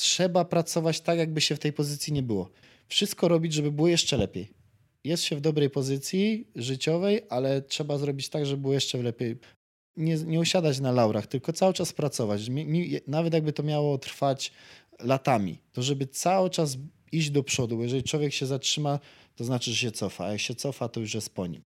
trzeba pracować tak, jakby się w tej pozycji nie było. Wszystko robić, żeby było jeszcze lepiej. Jest się w dobrej pozycji życiowej, ale trzeba zrobić tak, żeby było jeszcze lepiej. Nie, nie usiadać na laurach, tylko cały czas pracować. Mi, mi, nawet jakby to miało trwać latami, to żeby cały czas iść do przodu, jeżeli człowiek się zatrzyma, to znaczy, że się cofa, a jak się cofa, to już jest po nim.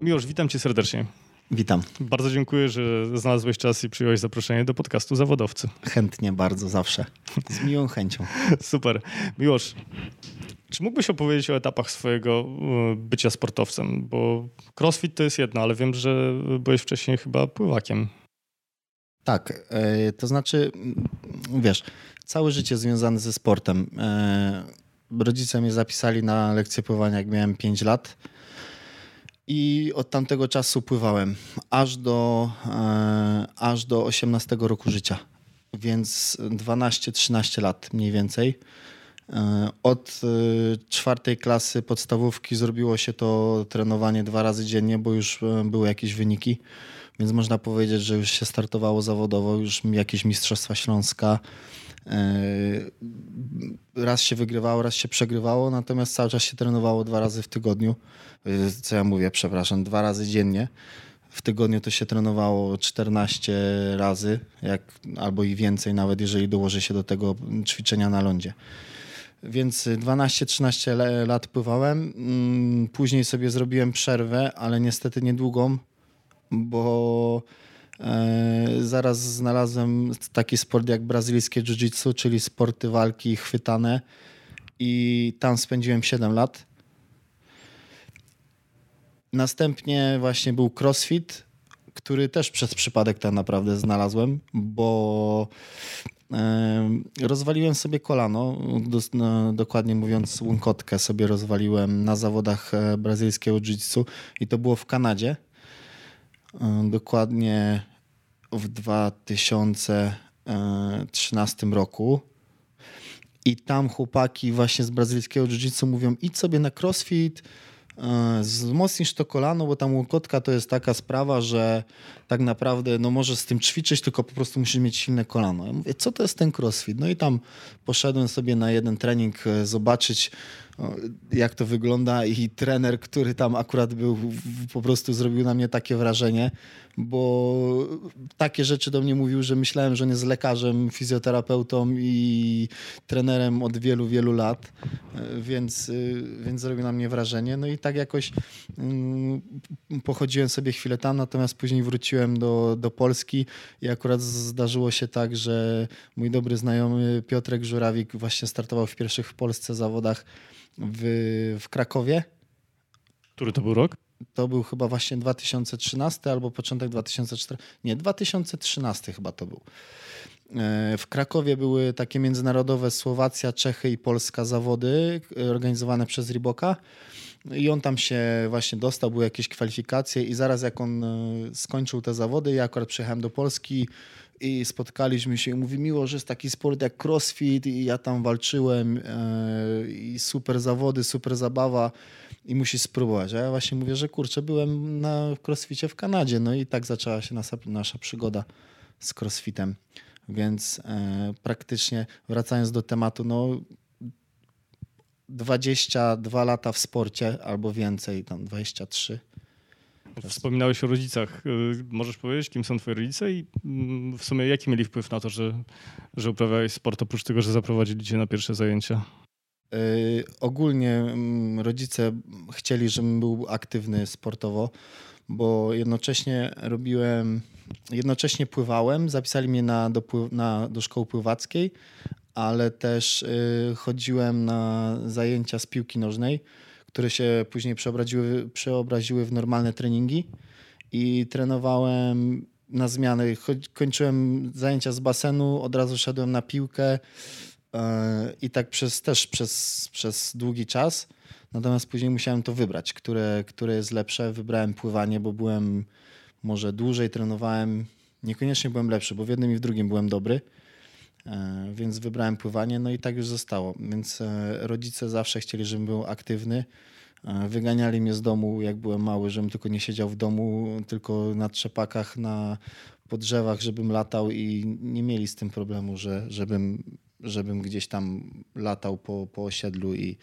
Miłosz, witam cię serdecznie. Witam. Bardzo dziękuję, że znalazłeś czas i przyjąłeś zaproszenie do podcastu Zawodowcy. Chętnie, bardzo, zawsze. Z miłą chęcią. Super. Miłosz, czy mógłbyś opowiedzieć o etapach swojego e, bycia sportowcem? Bo crossfit to jest jedno, ale wiem, że byłeś wcześniej chyba pływakiem. Tak, e, to znaczy, wiesz, całe życie związane ze sportem. E, rodzice mnie zapisali na lekcję pływania, jak miałem 5 lat i od tamtego czasu pływałem aż do, e, aż do 18 roku życia, więc 12-13 lat mniej więcej. E, od e, czwartej klasy podstawówki zrobiło się to trenowanie dwa razy dziennie, bo już były jakieś wyniki, więc można powiedzieć, że już się startowało zawodowo, już jakieś Mistrzostwa Śląska. Raz się wygrywało, raz się przegrywało, natomiast cały czas się trenowało dwa razy w tygodniu. Y, co ja mówię, przepraszam, dwa razy dziennie. W tygodniu to się trenowało 14 razy, jak, albo i więcej, nawet jeżeli dołoży się do tego ćwiczenia na lądzie. Więc 12-13 lat pływałem. Mm, później sobie zrobiłem przerwę, ale niestety niedługą, bo e, zaraz znalazłem taki sport jak brazylijskie jiu-jitsu, czyli sporty walki chwytane i tam spędziłem 7 lat. Następnie właśnie był CrossFit, który też przez przypadek tak naprawdę znalazłem, bo rozwaliłem sobie kolano, no, dokładnie mówiąc łonkotkę sobie rozwaliłem na zawodach e, brazylijskiego jiu-jitsu i to było w Kanadzie. E, dokładnie w 2013 roku. I tam chłopaki właśnie z brazylijskiego jiu-jitsu mówią idź sobie na crossfit, E, wzmocnisz to kolano, bo tam łokotka to jest taka sprawa, że tak naprawdę no możesz z tym ćwiczyć, tylko po prostu musisz mieć silne kolano. Ja mówię, co to jest ten crossfit? No i tam poszedłem sobie na jeden trening e, zobaczyć, jak to wygląda i trener, który tam akurat był, po prostu zrobił na mnie takie wrażenie, bo takie rzeczy do mnie mówił, że myślałem, że on jest lekarzem, fizjoterapeutą i trenerem od wielu, wielu lat, więc, więc zrobił na mnie wrażenie. No i tak jakoś mm, pochodziłem sobie chwilę tam, natomiast później wróciłem do, do Polski i akurat zdarzyło się tak, że mój dobry znajomy Piotrek Żurawik właśnie startował w pierwszych w Polsce zawodach w, w Krakowie. Który to był rok? To był chyba właśnie 2013 albo początek 2014. Nie, 2013 chyba to był. E, w Krakowie były takie międzynarodowe Słowacja, Czechy i Polska zawody e, organizowane przez Riboka. I on tam się właśnie dostał, były jakieś kwalifikacje i zaraz jak on e, skończył te zawody, ja akurat przyjechałem do Polski, i spotkaliśmy się i mówi miło, że jest taki sport jak crossfit i ja tam walczyłem e, i super zawody, super zabawa i musisz spróbować. A ja właśnie mówię, że kurczę, byłem na crossficie w Kanadzie, no i tak zaczęła się nasza, nasza przygoda z crossfitem. Więc e, praktycznie wracając do tematu, no 22 lata w sporcie albo więcej, tam 23 Wspominałeś o rodzicach. Y, możesz powiedzieć, kim są twoi rodzice i mm, w sumie jaki mieli wpływ na to, że, że uprawiałeś sport, oprócz tego, że zaprowadzili cię na pierwsze zajęcia? Yy, ogólnie yy, rodzice chcieli, żebym był aktywny sportowo, bo jednocześnie robiłem, jednocześnie pływałem, zapisali mnie na, do, na, do szkoły pływackiej, ale też yy, chodziłem na zajęcia z piłki nożnej które się później przeobraziły, przeobraziły w normalne treningi i trenowałem na zmiany. Kończyłem zajęcia z basenu, od razu szedłem na piłkę e, i tak przez, też przez, przez długi czas. Natomiast później musiałem to wybrać, które, które jest lepsze. Wybrałem pływanie, bo byłem może dłużej trenowałem. Niekoniecznie byłem lepszy, bo w jednym i w drugim byłem dobry. Więc wybrałem pływanie, no i tak już zostało. Więc rodzice zawsze chcieli, żebym był aktywny. Wyganiali mnie z domu, jak byłem mały, żebym tylko nie siedział w domu, tylko na trzepakach, na po drzewach, żebym latał i nie mieli z tym problemu, że, żebym, żebym gdzieś tam latał po, po osiedlu i,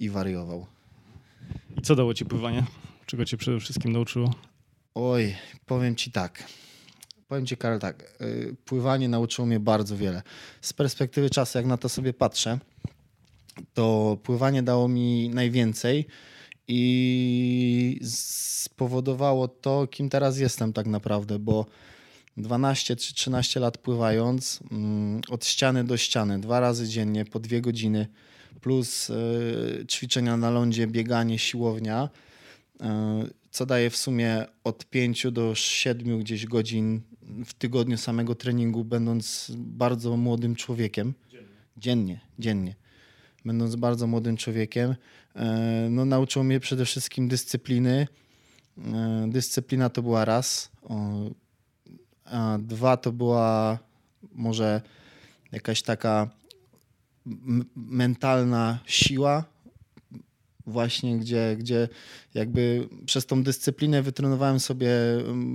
i wariował. I co dało ci pływanie? Czego cię przede wszystkim nauczyło? Oj, powiem ci tak. Powiem ci, Karol, tak. Y, pływanie nauczyło mnie bardzo wiele. Z perspektywy czasu, jak na to sobie patrzę, to pływanie dało mi najwięcej i spowodowało to, kim teraz jestem tak naprawdę, bo 12 czy 13 lat pływając, mm, od ściany do ściany, dwa razy dziennie, po dwie godziny, plus y, ćwiczenia na lądzie, bieganie, siłownia, y, co daje w sumie od 5 do 7 gdzieś godzin w tygodniu samego treningu, będąc bardzo młodym człowiekiem. Dziennie, dziennie. Będąc bardzo młodym człowiekiem, y, no, nauczyło mnie przede wszystkim dyscypliny. Dyscyplina to była raz a dwa to była może jakaś taka mentalna siła, właśnie gdzie, gdzie jakby przez tą dyscyplinę wytrenowałem sobie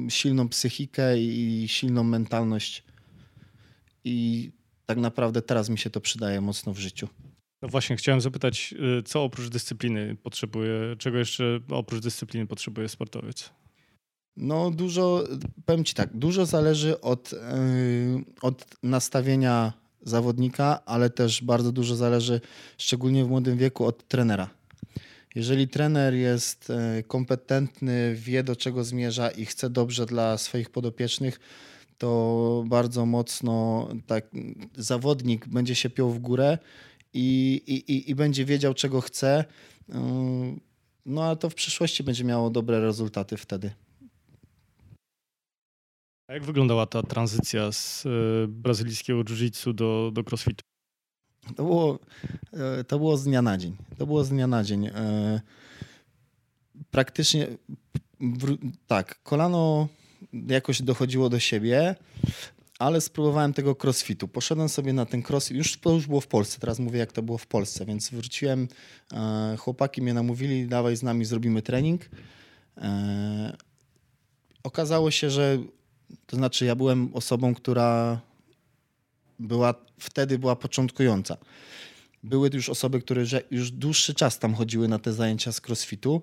silną psychikę i silną mentalność. I tak naprawdę teraz mi się to przydaje mocno w życiu. No właśnie, chciałem zapytać, y, co oprócz dyscypliny potrzebuje, czego jeszcze oprócz dyscypliny potrzebuje sportowiec? No dużo, powiem Ci tak, dużo zależy od, yy, od nastawienia zawodnika, ale też bardzo dużo zależy, szczególnie w młodym wieku, od trenera. Jeżeli trener jest yy, kompetentny, wie do czego zmierza i chce dobrze dla swoich podopiecznych, to bardzo mocno tak, zawodnik będzie się piął w górę i, i, i będzie wiedział, czego chce. Yy, no a to w przyszłości będzie miało dobre rezultaty wtedy. A jak wyglądała ta tranzycja z e, brazylijskiego jiu-jitsu do, do crossfitu? To było, e, to było z dnia na dzień. To było z dnia na dzień. E, praktycznie tak, kolano jakoś dochodziło do siebie, ale spróbowałem tego crossfitu. Poszedłem sobie na ten crossfit, już to już było w Polsce, teraz mówię jak to było w Polsce, więc wróciłem, chłopaki mnie namówili, dawaj z nami zrobimy trening. Okazało się, że to znaczy, ja byłem osobą, która była wtedy była początkująca. Były już osoby, które już dłuższy czas tam chodziły na te zajęcia z crossfitu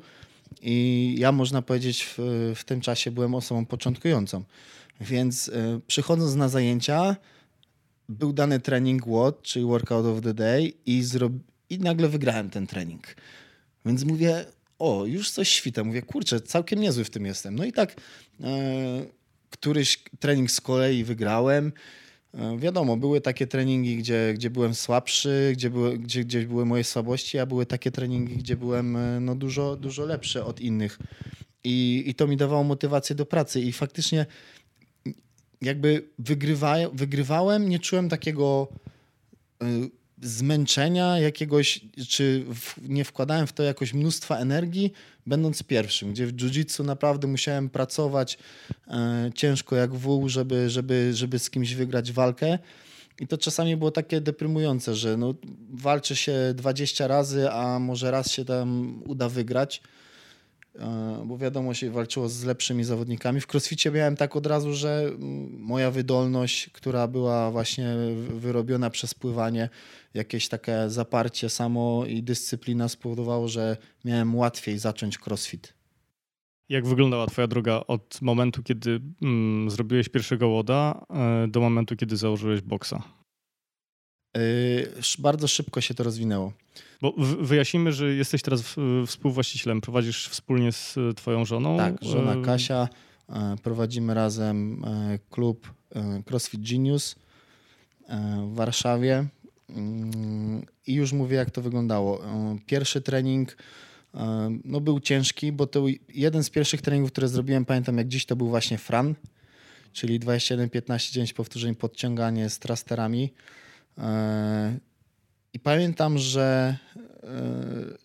i ja można powiedzieć w, w tym czasie byłem osobą początkującą. Więc y, przychodząc na zajęcia był dany trening WOD, czyli Workout of the Day i, i nagle wygrałem ten trening. Więc mówię, o, już coś świta. Mówię, kurczę, całkiem niezły w tym jestem. No i tak y, któryś trening z kolei wygrałem. E, wiadomo, były takie treningi, gdzie, gdzie byłem słabszy, gdzie były, gdzie, gdzie były moje słabości, a były takie treningi, gdzie byłem e, no, dużo, dużo lepszy od innych. I, I to mi dawało motywację do pracy. I faktycznie jakby wygrywa, wygrywałem, nie czułem takiego e, zmęczenia jakiegoś, czy w, nie wkładałem w to jakoś mnóstwa energii, będąc pierwszym, gdzie w jiu-jitsu naprawdę musiałem pracować e, ciężko jak wół, żeby, żeby, żeby z kimś wygrać walkę. I to czasami było takie deprymujące, że no, walczy się 20 razy, a może raz się tam uda wygrać. E, bo wiadomo, się walczyło z lepszymi zawodnikami. W crossficie miałem tak od razu, że mm, moja wydolność, która była właśnie wyrobiona przez pływanie, jakieś takie zaparcie samo i dyscyplina spowodowało, że miałem łatwiej zacząć crossfit. Jak wyglądała Twoja droga od momentu, kiedy mm, zrobiłeś pierwszego łoda, e, do momentu, kiedy założyłeś boksa? Yy, bardzo szybko się to rozwinęło. Bo wyjaśnijmy, że jesteś teraz współwłaścicielem, prowadzisz wspólnie z e, twoją żoną. Tak, żona e, Kasia. E, prowadzimy razem klub CrossFit Genius w Warszawie. Mm, I już mówię, jak to wyglądało. Pierwszy trening no, był ciężki, bo to jeden z pierwszych treningów, które zrobiłem, pamiętam jak dziś, to był właśnie Fran, czyli 21-15 9 powtórzeń podciąganie z trasterami. I pamiętam, że, e,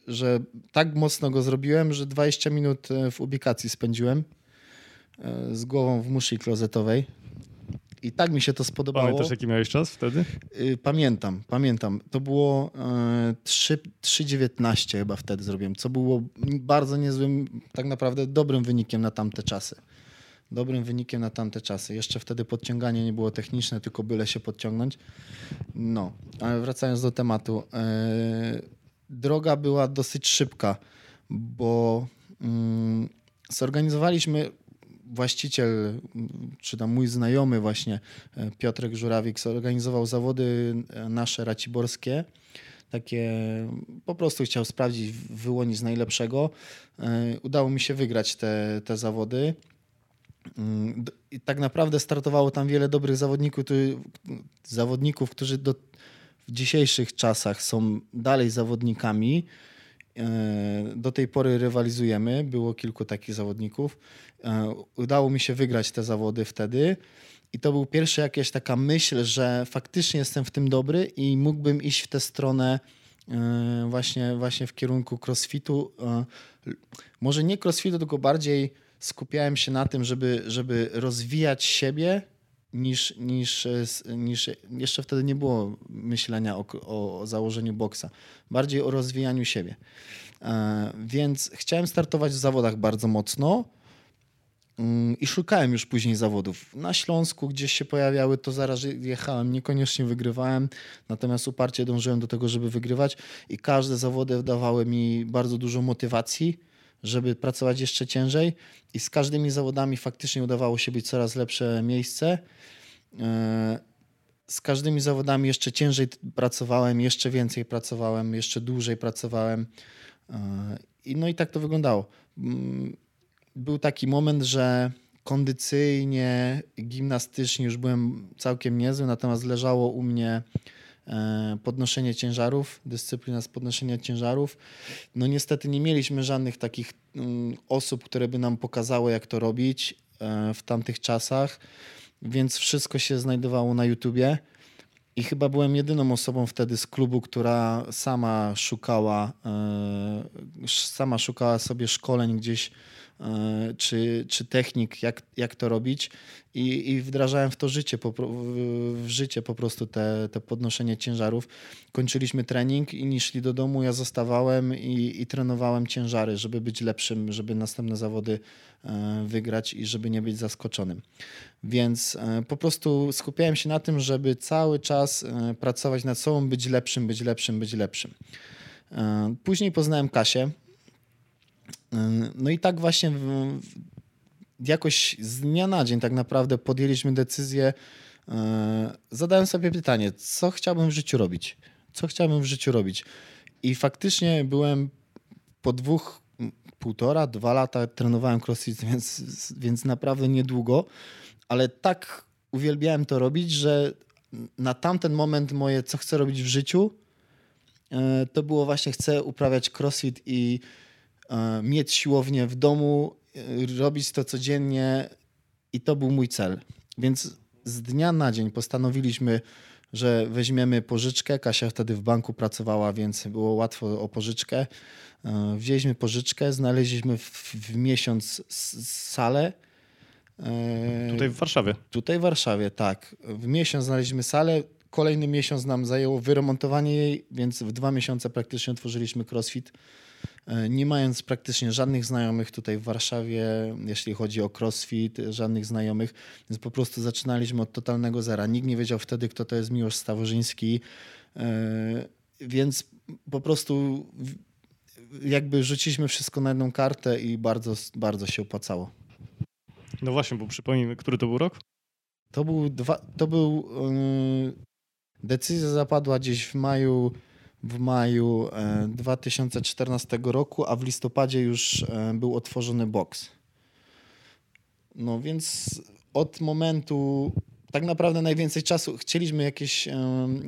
że tak mocno go zrobiłem, że 20 minut e, w ubikacji spędziłem e, z głową w muszli klozetowej. I tak mi się to spodobało. Pamiętasz, jaki miałeś czas wtedy? Y, pamiętam, pamiętam. To było e, 3,19 chyba wtedy zrobiłem, co było bardzo niezłym, tak naprawdę dobrym wynikiem na tamte czasy. Dobrym wynikiem na tamte czasy. Jeszcze wtedy podciąganie nie było techniczne, tylko byle się podciągnąć. No, ale wracając do tematu. E, droga była dosyć szybka, bo mm, zorganizowaliśmy właściciel, czy tam mój znajomy właśnie, e, Piotrek Żurawik, zorganizował zawody e, nasze raciborskie. Takie po prostu chciał sprawdzić, wyłonić najlepszego. Udało mi się wygrać te, te zawody. Mm, I tak naprawdę startowało tam wiele dobrych zawodników, zawodników którzy do, w dzisiejszych czasach są dalej zawodnikami E, do tej pory rywalizujemy, było kilku takich zawodników. E, udało mi się wygrać te zawody wtedy. I to był pierwszy jakaś taka myśl, że faktycznie jestem w tym dobry i mógłbym iść w tę stronę e, właśnie, właśnie w kierunku crossfitu. Może nie crossfitu, tylko bardziej skupiałem się na tym, żeby, żeby rozwijać siebie niż, niż, niż jeszcze wtedy nie było myślenia o, o założeniu boksa, bardziej o rozwijaniu siebie. E, więc chciałem startować w zawodach bardzo mocno mm, i szukałem już później zawodów. Na Śląsku gdzieś się pojawiały, to zaraz jechałem, niekoniecznie wygrywałem, natomiast uparcie dążyłem do tego, żeby wygrywać i każde zawody dawały mi bardzo dużo motywacji żeby pracować jeszcze ciężej i z każdymi zawodami faktycznie udawało się być coraz lepsze miejsce. E, z każdymi zawodami jeszcze ciężej pracowałem, jeszcze więcej pracowałem, jeszcze dłużej pracowałem. E, I no i tak to wyglądało. Mm, był taki moment, że kondycyjnie, gimnastycznie już byłem całkiem niezły, natomiast leżało u mnie podnoszenie ciężarów, dyscyplina z podnoszenia ciężarów. No niestety nie mieliśmy żadnych takich mm, osób, które by nam pokazały, jak to robić e, w tamtych czasach, więc wszystko się znajdowało na YouTubie. I chyba byłem jedyną osobą wtedy z klubu, która sama szukała, e, sama szukała sobie szkoleń gdzieś E, czy, czy technik, jak, jak to robić i, i wdrażałem w to życie, po, w życie po prostu te, te podnoszenie ciężarów. Kończyliśmy trening, inni szli do domu, ja zostawałem i, i trenowałem ciężary, żeby być lepszym, żeby następne zawody e, wygrać i żeby nie być zaskoczonym. Więc e, po prostu skupiałem się na tym, żeby cały czas pracować nad sobą, być lepszym, być lepszym, być lepszym. Później poznałem Kasię, no i tak właśnie jakoś z dnia na dzień tak naprawdę podjęliśmy decyzję, e, zadałem sobie pytanie, co chciałbym w życiu robić? Co chciałbym w życiu robić? I faktycznie byłem po dwóch, półtora, dwa lata trenowałem crossfit, więc, więc naprawdę niedługo, ale tak uwielbiałem to robić, że na tamten moment moje, co chcę robić w życiu, e, to było właśnie chcę uprawiać crossfit i mieć siłownię w domu, e, robić to codziennie i to był mój cel. Więc z dnia na dzień postanowiliśmy, że weźmiemy pożyczkę. Kasia wtedy w banku pracowała, więc było łatwo o pożyczkę. E, wzięliśmy pożyczkę, znaleźliśmy w, w miesiąc salę. Tutaj w Warszawie. Tutaj w Warszawie, tak. W miesiąc znaleźliśmy salę. Kolejny miesiąc nam zajęło wyremontowanie jej, więc w dwa miesiące praktycznie otworzyliśmy CrossFit. E, nie mając praktycznie żadnych znajomych tutaj w Warszawie, jeśli chodzi o crossfit, żadnych znajomych, więc po prostu zaczynaliśmy od totalnego zera. Nikt nie wiedział wtedy, kto to jest Miłosz Staworzyński, e, więc po prostu jakby rzuciliśmy wszystko na jedną kartę i bardzo, bardzo się opłacało. No właśnie, bo przypomnijmy, który to był rok? To był, dwa, to był yy, decyzja zapadła gdzieś w maju w maju 2014 e, roku, a w listopadzie już e, był otworzony boks. No więc od momentu tak naprawdę najwięcej czasu chcieliśmy jakieś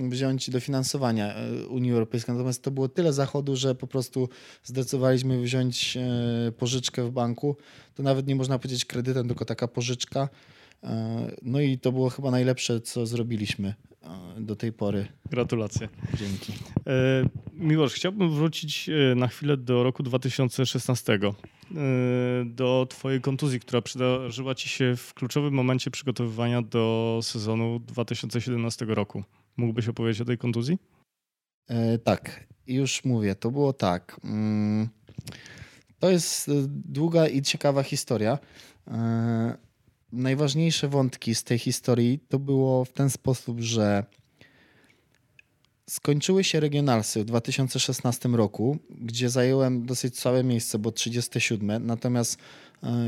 wziąć dofinansowania e, Unii Europejskiej, natomiast to było tyle zachodu, że po prostu zdecydowaliśmy wziąć pożyczkę w banku. To nawet nie można powiedzieć kredytem, tylko taka pożyczka No i to było chyba najlepsze, co zrobiliśmy do tej pory. Gratulacje. Dzięki. Miłosz, chciałbym wrócić na chwilę do roku 2016. Do twojej kontuzji, która przydarzyła ci się w kluczowym momencie przygotowywania do sezonu 2017 roku. Mógłbyś opowiedzieć o tej kontuzji? E, tak, już mówię. To było tak. Mm, to jest e, długa i ciekawa historia. E, najważniejsze wątki z tej historii to było w ten sposób, że skończyły się regionalsy w 2016 roku, gdzie zająłem dosyć całe miejsce, bo 37. Natomiast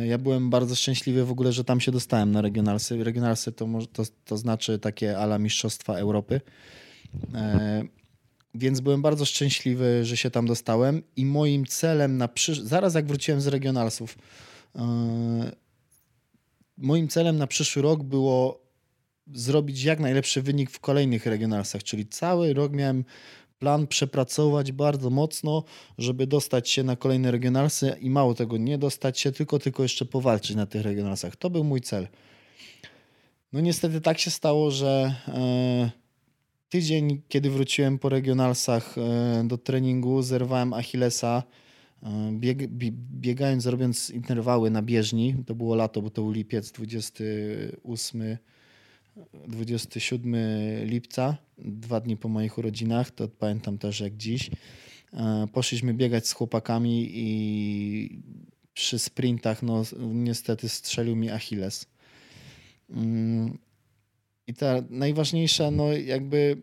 ja byłem bardzo szczęśliwy w ogóle, że tam się dostałem na regionalsy. Regionalsy to, to, to znaczy takie ala Mistrzostwa Europy. Więc byłem bardzo szczęśliwy, że się tam dostałem i moim celem na przysz... zaraz jak wróciłem z regionalsów, yy... moim celem na przyszły rok było zrobić jak najlepszy wynik w kolejnych regionalsach, czyli cały rok miałem plan przepracować bardzo mocno, żeby dostać się na kolejne regionalsy i mało tego, nie dostać się, tylko tylko jeszcze powalczyć na tych regionalsach. To był mój cel. No niestety tak się stało, że yy tydzień, kiedy wróciłem po regionalsach e, do treningu, zerwałem Achillesa. Bieg, biegając, robiąc interwały na bieżni, to było lato, bo to był lipiec 28, 27 lipca, dwa dni po moich urodzinach, to pamiętam też jak dziś. E, poszliśmy biegać z chłopakami i przy sprintach, no niestety strzelił mi Achilles. Mm, i ta najważniejsza, no jakby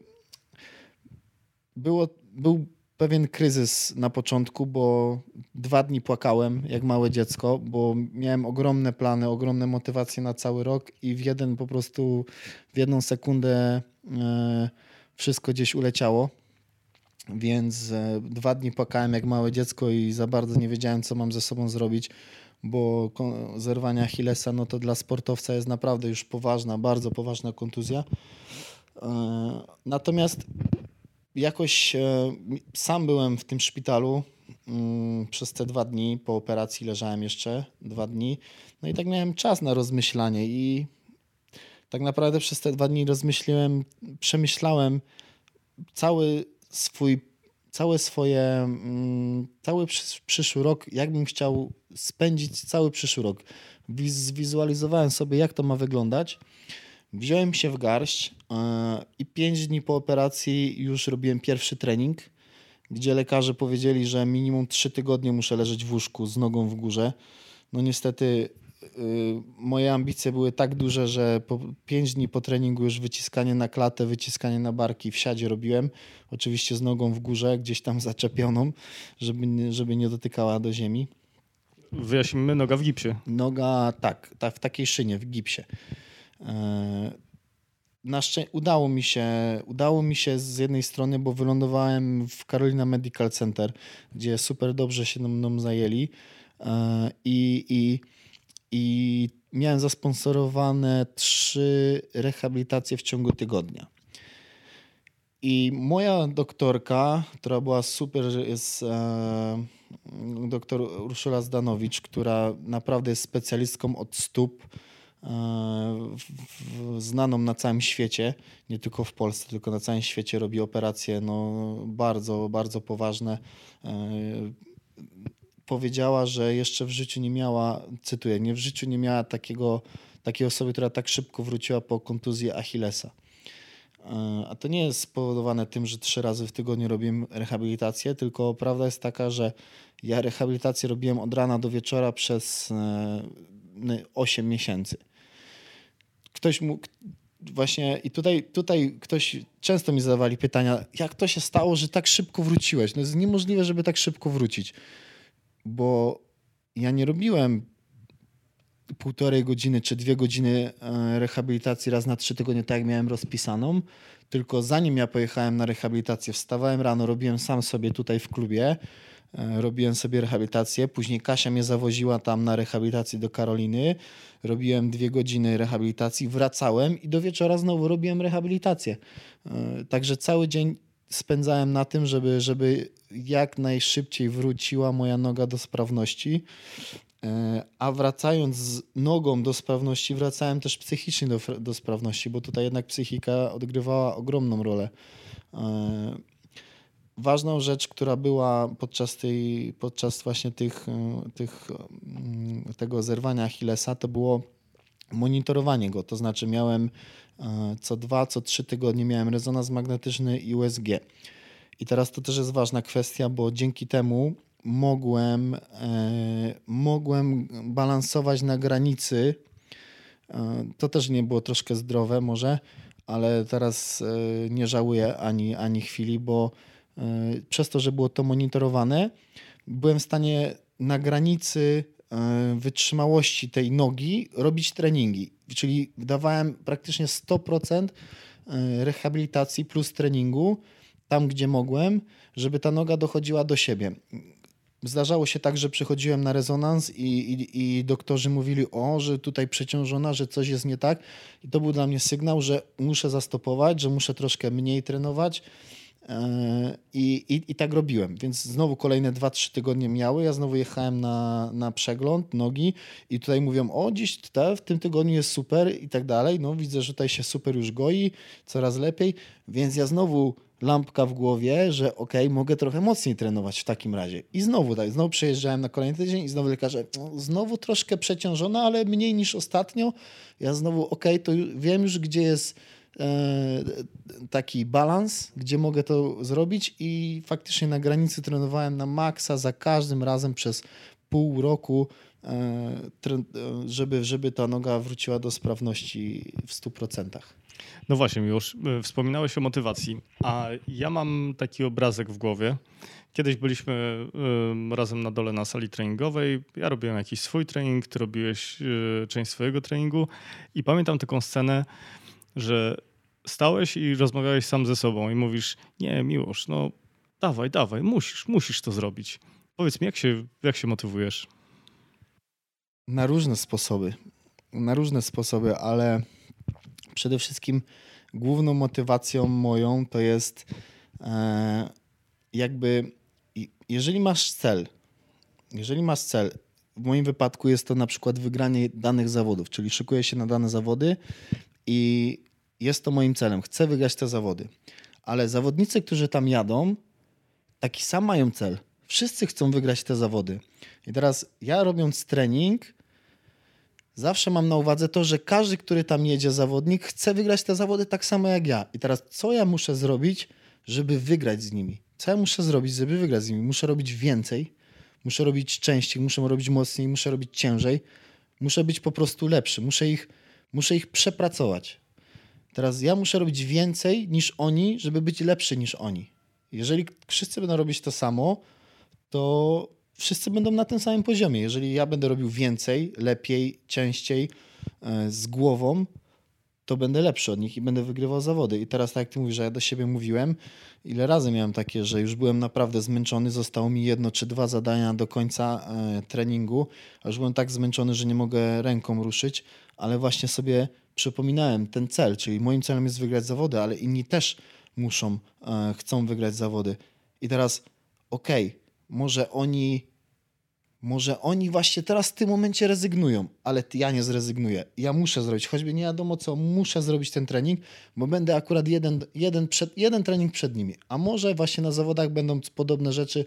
było, był pewien kryzys na początku, bo dwa dni płakałem jak małe dziecko, bo miałem ogromne plany, ogromne motywacje na cały rok i w jeden po prostu, w jedną sekundę e, wszystko gdzieś uleciało. Więc e, dwa dni płakałem jak małe dziecko i za bardzo nie wiedziałem, co mam ze sobą zrobić bo zerwanie Achillesa no to dla sportowca jest naprawdę już poważna, bardzo poważna kontuzja. E, natomiast jakoś e, sam byłem w tym szpitalu mm, przez te dwa dni. Po operacji leżałem jeszcze dwa dni. No i tak miałem czas na rozmyślanie i tak naprawdę przez te dwa dni rozmyśliłem, przemyślałem cały swój całe swoje, mm, cały przyszły rok, jakbym chciał spędzić cały przyszły rok. Zwizualizowałem sobie, jak to ma wyglądać. Wziąłem się w garść e, i pięć dni po operacji już robiłem pierwszy trening, gdzie lekarze powiedzieli, że minimum trzy tygodnie muszę leżeć w łóżku z nogą w górze. No niestety Y, moje ambicje były tak duże, że po 5 dni po treningu już wyciskanie na klatę, wyciskanie na barki w siadzie robiłem. Oczywiście z nogą w górze, gdzieś tam zaczepioną, żeby, żeby nie dotykała do ziemi. Wyjaśnimy, noga w gipsie. Noga, tak, tak w takiej szynie, w gipsie. E, na szczę- udało mi się, udało mi się z jednej strony, bo wylądowałem w Carolina Medical Center, gdzie super dobrze się mną zajęli e, i, i i miałem zasponsorowane trzy rehabilitacje w ciągu tygodnia. I moja doktorka, która była super, jest e, doktor Urszula Zdanowicz, która naprawdę jest specjalistką od stóp, znaną na całym świecie, nie tylko w Polsce, tylko na całym świecie robi operacje no, bardzo, bardzo poważne. E, powiedziała, że jeszcze w życiu nie miała, cytuję, nie w życiu nie miała takiego, takiej osoby, która tak szybko wróciła po kontuzji Achillesa. E, a to nie jest spowodowane tym, że trzy razy w tygodniu robiłem rehabilitację, tylko prawda jest taka, że ja rehabilitację robiłem od rana do wieczora przez 8 e, miesięcy. Ktoś mógł, właśnie i tutaj, tutaj ktoś, często mi zadawali pytania, jak to się stało, że tak szybko wróciłeś? No jest niemożliwe, żeby tak szybko wrócić bo ja nie robiłem półtorej godziny czy dwie godziny e, rehabilitacji raz na trzy tygodnie, tak jak miałem rozpisaną, tylko zanim ja pojechałem na rehabilitację, wstawałem rano, robiłem sam sobie tutaj w klubie, robiłem sobie rehabilitację, później Kasia mnie zawoziła tam na rehabilitację do Karoliny, robiłem dwie godziny rehabilitacji, wracałem i do wieczora znowu robiłem rehabilitację. E, także cały dzień spędzałem na tym, żeby, żeby jak najszybciej wróciła moja noga do sprawności. E, a wracając z nogą do sprawności, wracałem też psychicznie do, do sprawności, bo tutaj jednak psychika odgrywała ogromną rolę. E, ważną rzecz, która była podczas, tej, podczas właśnie tych, e, tych, mm, tego zerwania Achillesa, to było monitorowanie go. To znaczy miałem co dwa, co trzy tygodnie miałem rezonans magnetyczny i USG. I teraz to też jest ważna kwestia, bo dzięki temu mogłem, e, mogłem balansować na granicy. E, to też nie było troszkę zdrowe może, ale teraz e, nie żałuję ani, ani chwili, bo przez to, że było to monitorowane, byłem w stanie na granicy wytrzymałości tej nogi robić treningi. Czyli dawałem praktycznie 100% rehabilitacji plus treningu tam, gdzie mogłem, żeby ta noga dochodziła do siebie zdarzało się tak, że przychodziłem na rezonans i, i, i, doktorzy mówili, o, że tutaj przeciążona, że coś jest nie tak. I to był dla mnie sygnał, że muszę zastopować, że muszę troszkę mniej trenować. E, I, i, I tak robiłem, więc znowu kolejne 2-3 tygodnie miały. Ja znowu jechałem na, na przegląd nogi i tutaj mówią: O, dziś w tym tygodniu jest super i tak dalej. No, widzę, że tutaj się super już goi, coraz lepiej, więc ja znowu lampka w głowie, że ok, mogę trochę mocniej trenować w takim razie. I znowu tak, znowu przejeżdżałem na kolejny tydzień i znowu lekarze, no, znowu troszkę przeciążona, ale mniej niż ostatnio. Ja znowu ok, to wiem już, gdzie jest taki balans, gdzie mogę to zrobić i faktycznie na granicy trenowałem na maksa za każdym razem przez pół roku, e, e żeby, żeby ta noga wróciła do sprawności w 100%. No właśnie, już e, wspominałeś o motywacji, a ja mam taki obrazek w głowie. Kiedyś byliśmy razem na dole na sali treningowej. Ja robiłem jakiś swój trening, ty robiłeś e, część swojego treningu i pamiętam taką scenę, że stałeś i rozmawiałeś sam ze sobą i mówisz: Nie, miłość, no dawaj, dawaj, musisz, musisz to zrobić. Powiedz mi, jak się, jak się motywujesz? Na różne sposoby. Na różne sposoby, ale przede wszystkim główną motywacją moją to jest e, jakby, jeżeli masz cel, jeżeli masz cel, w moim wypadku jest to na przykład wygranie danych zawodów, czyli szykuję się na dane zawody i jest to moim celem. Chcę wygrać te zawody. Ale zawodnicy, którzy tam jadą, taki sam mają cel. Wszyscy chcą wygrać te zawody. I teraz ja robiąc trening, Zawsze mam na uwadze to, że każdy, który tam jedzie zawodnik, chce wygrać te zawody tak samo jak ja. I teraz co ja muszę zrobić, żeby wygrać z nimi? Co ja muszę zrobić, żeby wygrać z nimi? Muszę robić więcej, muszę robić częściej, muszę robić mocniej, muszę robić ciężej. Muszę być po prostu lepszy, muszę ich, muszę ich przepracować. Teraz ja muszę robić więcej niż oni, żeby być lepszy niż oni. Jeżeli wszyscy będą robić to samo, to wszyscy będą na tym samym poziomie. Jeżeli ja będę robił więcej, lepiej, częściej, e, z głową, to będę lepszy od nich i będę wygrywał zawody. I teraz, tak jak ty mówisz, że ja do siebie mówiłem, ile razy miałem takie, że już byłem naprawdę zmęczony, zostało mi jedno czy dwa zadania do końca e, treningu, a już byłem tak zmęczony, że nie mogę ręką ruszyć, ale właśnie sobie przypominałem ten cel, czyli moim celem jest wygrać zawody, ale inni też muszą, e, chcą wygrać zawody. I teraz, okej, okay, może oni może oni właśnie teraz w tym momencie rezygnują, ale ja nie zrezygnuję. Ja muszę zrobić, choćby nie wiadomo co, muszę zrobić ten trening, bo będę akurat jeden, jeden, przed, jeden trening przed nimi. A może właśnie na zawodach będą podobne rzeczy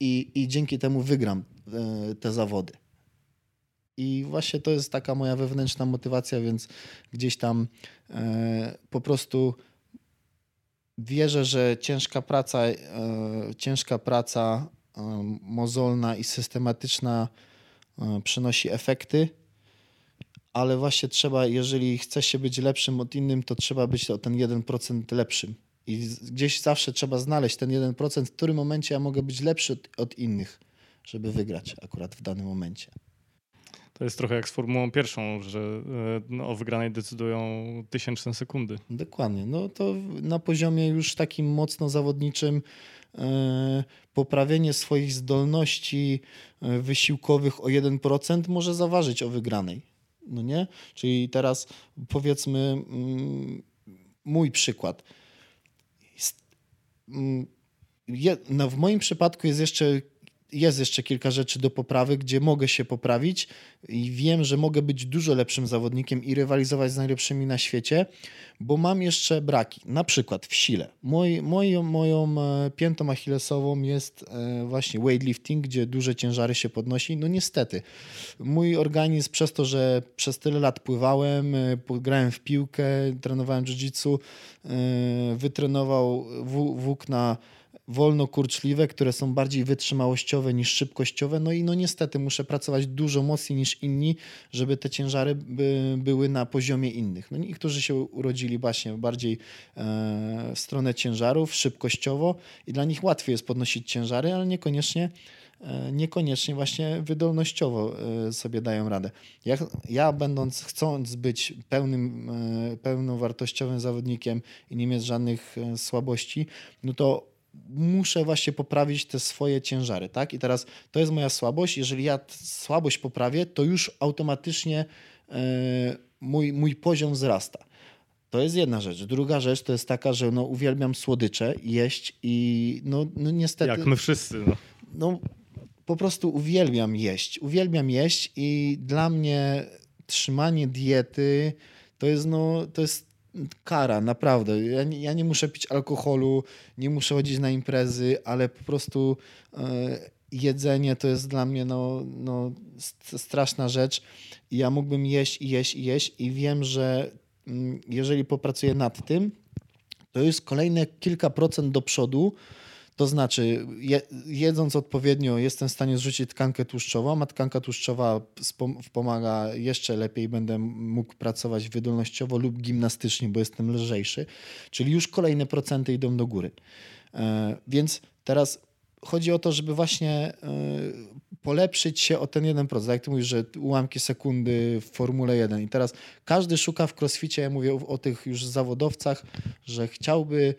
i, i dzięki temu wygram e, te zawody. I właśnie to jest taka moja wewnętrzna motywacja, więc gdzieś tam e, po prostu wierzę, że ciężka praca, e, ciężka praca mozolna i systematyczna przynosi efekty, ale właśnie trzeba, jeżeli chce się być lepszym od innym, to trzeba być o ten 1% lepszym. I gdzieś zawsze trzeba znaleźć ten 1%, w którym momencie ja mogę być lepszy od, od innych, żeby wygrać akurat w danym momencie. To jest trochę jak z Formułą pierwszą, że e, no, o wygranej decydują tysięczne sekundy. Dokładnie. No to na poziomie już takim mocno zawodniczym E, poprawienie swoich zdolności e, wysiłkowych o 1% może zaważyć o wygranej. No nie? Czyli teraz powiedzmy mm, mój przykład. Mm, no w moim przypadku jest jeszcze jest jeszcze kilka rzeczy do poprawy, gdzie mogę się poprawić i wiem, że mogę być dużo lepszym zawodnikiem i rywalizować z najlepszymi na świecie, bo mam jeszcze braki. Na przykład w sile. Moj, moją, moją e, piętą achillesową jest e, właśnie weightlifting, gdzie duże ciężary się podnosi. No niestety, mój organizm przez to, że przez tyle lat pływałem, e, grałem w piłkę, trenowałem jiu-jitsu, wytrenował włókna wolnokurczliwe, które są bardziej wytrzymałościowe niż szybkościowe. No i no niestety muszę pracować dużo mocniej niż inni, żeby te ciężary by, były na poziomie innych. No niektórzy się urodzili właśnie bardziej e, w stronę ciężarów, szybkościowo i dla nich łatwiej jest podnosić ciężary, ale niekoniecznie e, niekoniecznie właśnie wydolnościowo e, sobie dają radę. Ja, ja będąc, chcąc być pełnym, pełnowartościowym zawodnikiem i nie mieć żadnych słabości, no to muszę właśnie poprawić te swoje ciężary, tak? I teraz to jest moja słabość. Jeżeli ja słabość poprawię, to już automatycznie yy, mój, mój poziom wzrasta. To jest jedna rzecz. Druga rzecz to jest taka, że no, uwielbiam słodycze, jeść i no, no niestety... Jak my wszyscy. No. no po prostu uwielbiam jeść. Uwielbiam jeść i dla mnie trzymanie diety to jest, no, to jest kara, naprawdę. Ja nie, ja nie muszę pić alkoholu, nie muszę chodzić na imprezy, ale po prostu e, jedzenie to jest dla mnie no, no, straszna rzecz. Ja mógłbym jeść i jeść i jeść i wiem, że mm, jeżeli popracuję nad tym, to jest kolejne kilka procent do przodu, to znaczy, jedząc odpowiednio, jestem w stanie zrzucić tkankę tłuszczową, a tkanka tłuszczowa pomaga jeszcze lepiej, będę mógł pracować wydolnościowo lub gimnastycznie, bo jestem lżejszy. Czyli już kolejne procenty idą do góry. E, więc teraz chodzi o to, żeby właśnie e, polepszyć się o ten 1%. Jak ty mówisz, że ułamki sekundy w Formule 1. I teraz każdy szuka w crossficie, ja mówię o tych już zawodowcach, że chciałby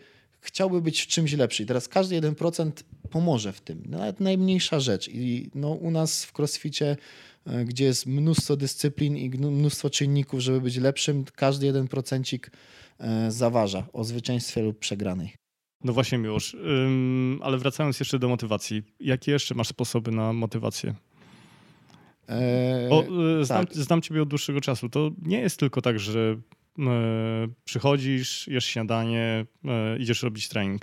chciałby być w czymś lepszy. I teraz każdy 1% pomoże w tym. Nawet najmniejsza rzecz. I no, u nas w crossficie, e, gdzie jest mnóstwo dyscyplin i mnóstwo czynników, żeby być lepszym, każdy 1% e, zaważa o zwycięstwie lub przegranej. No właśnie, Miłosz. ale wracając jeszcze do motywacji. Jakie jeszcze masz sposoby na motywację? Eee, Bo e, znam, tak. znam ciebie od dłuższego czasu. To nie jest tylko tak, że przychodzisz, jesz śniadanie, e, idziesz robić trening.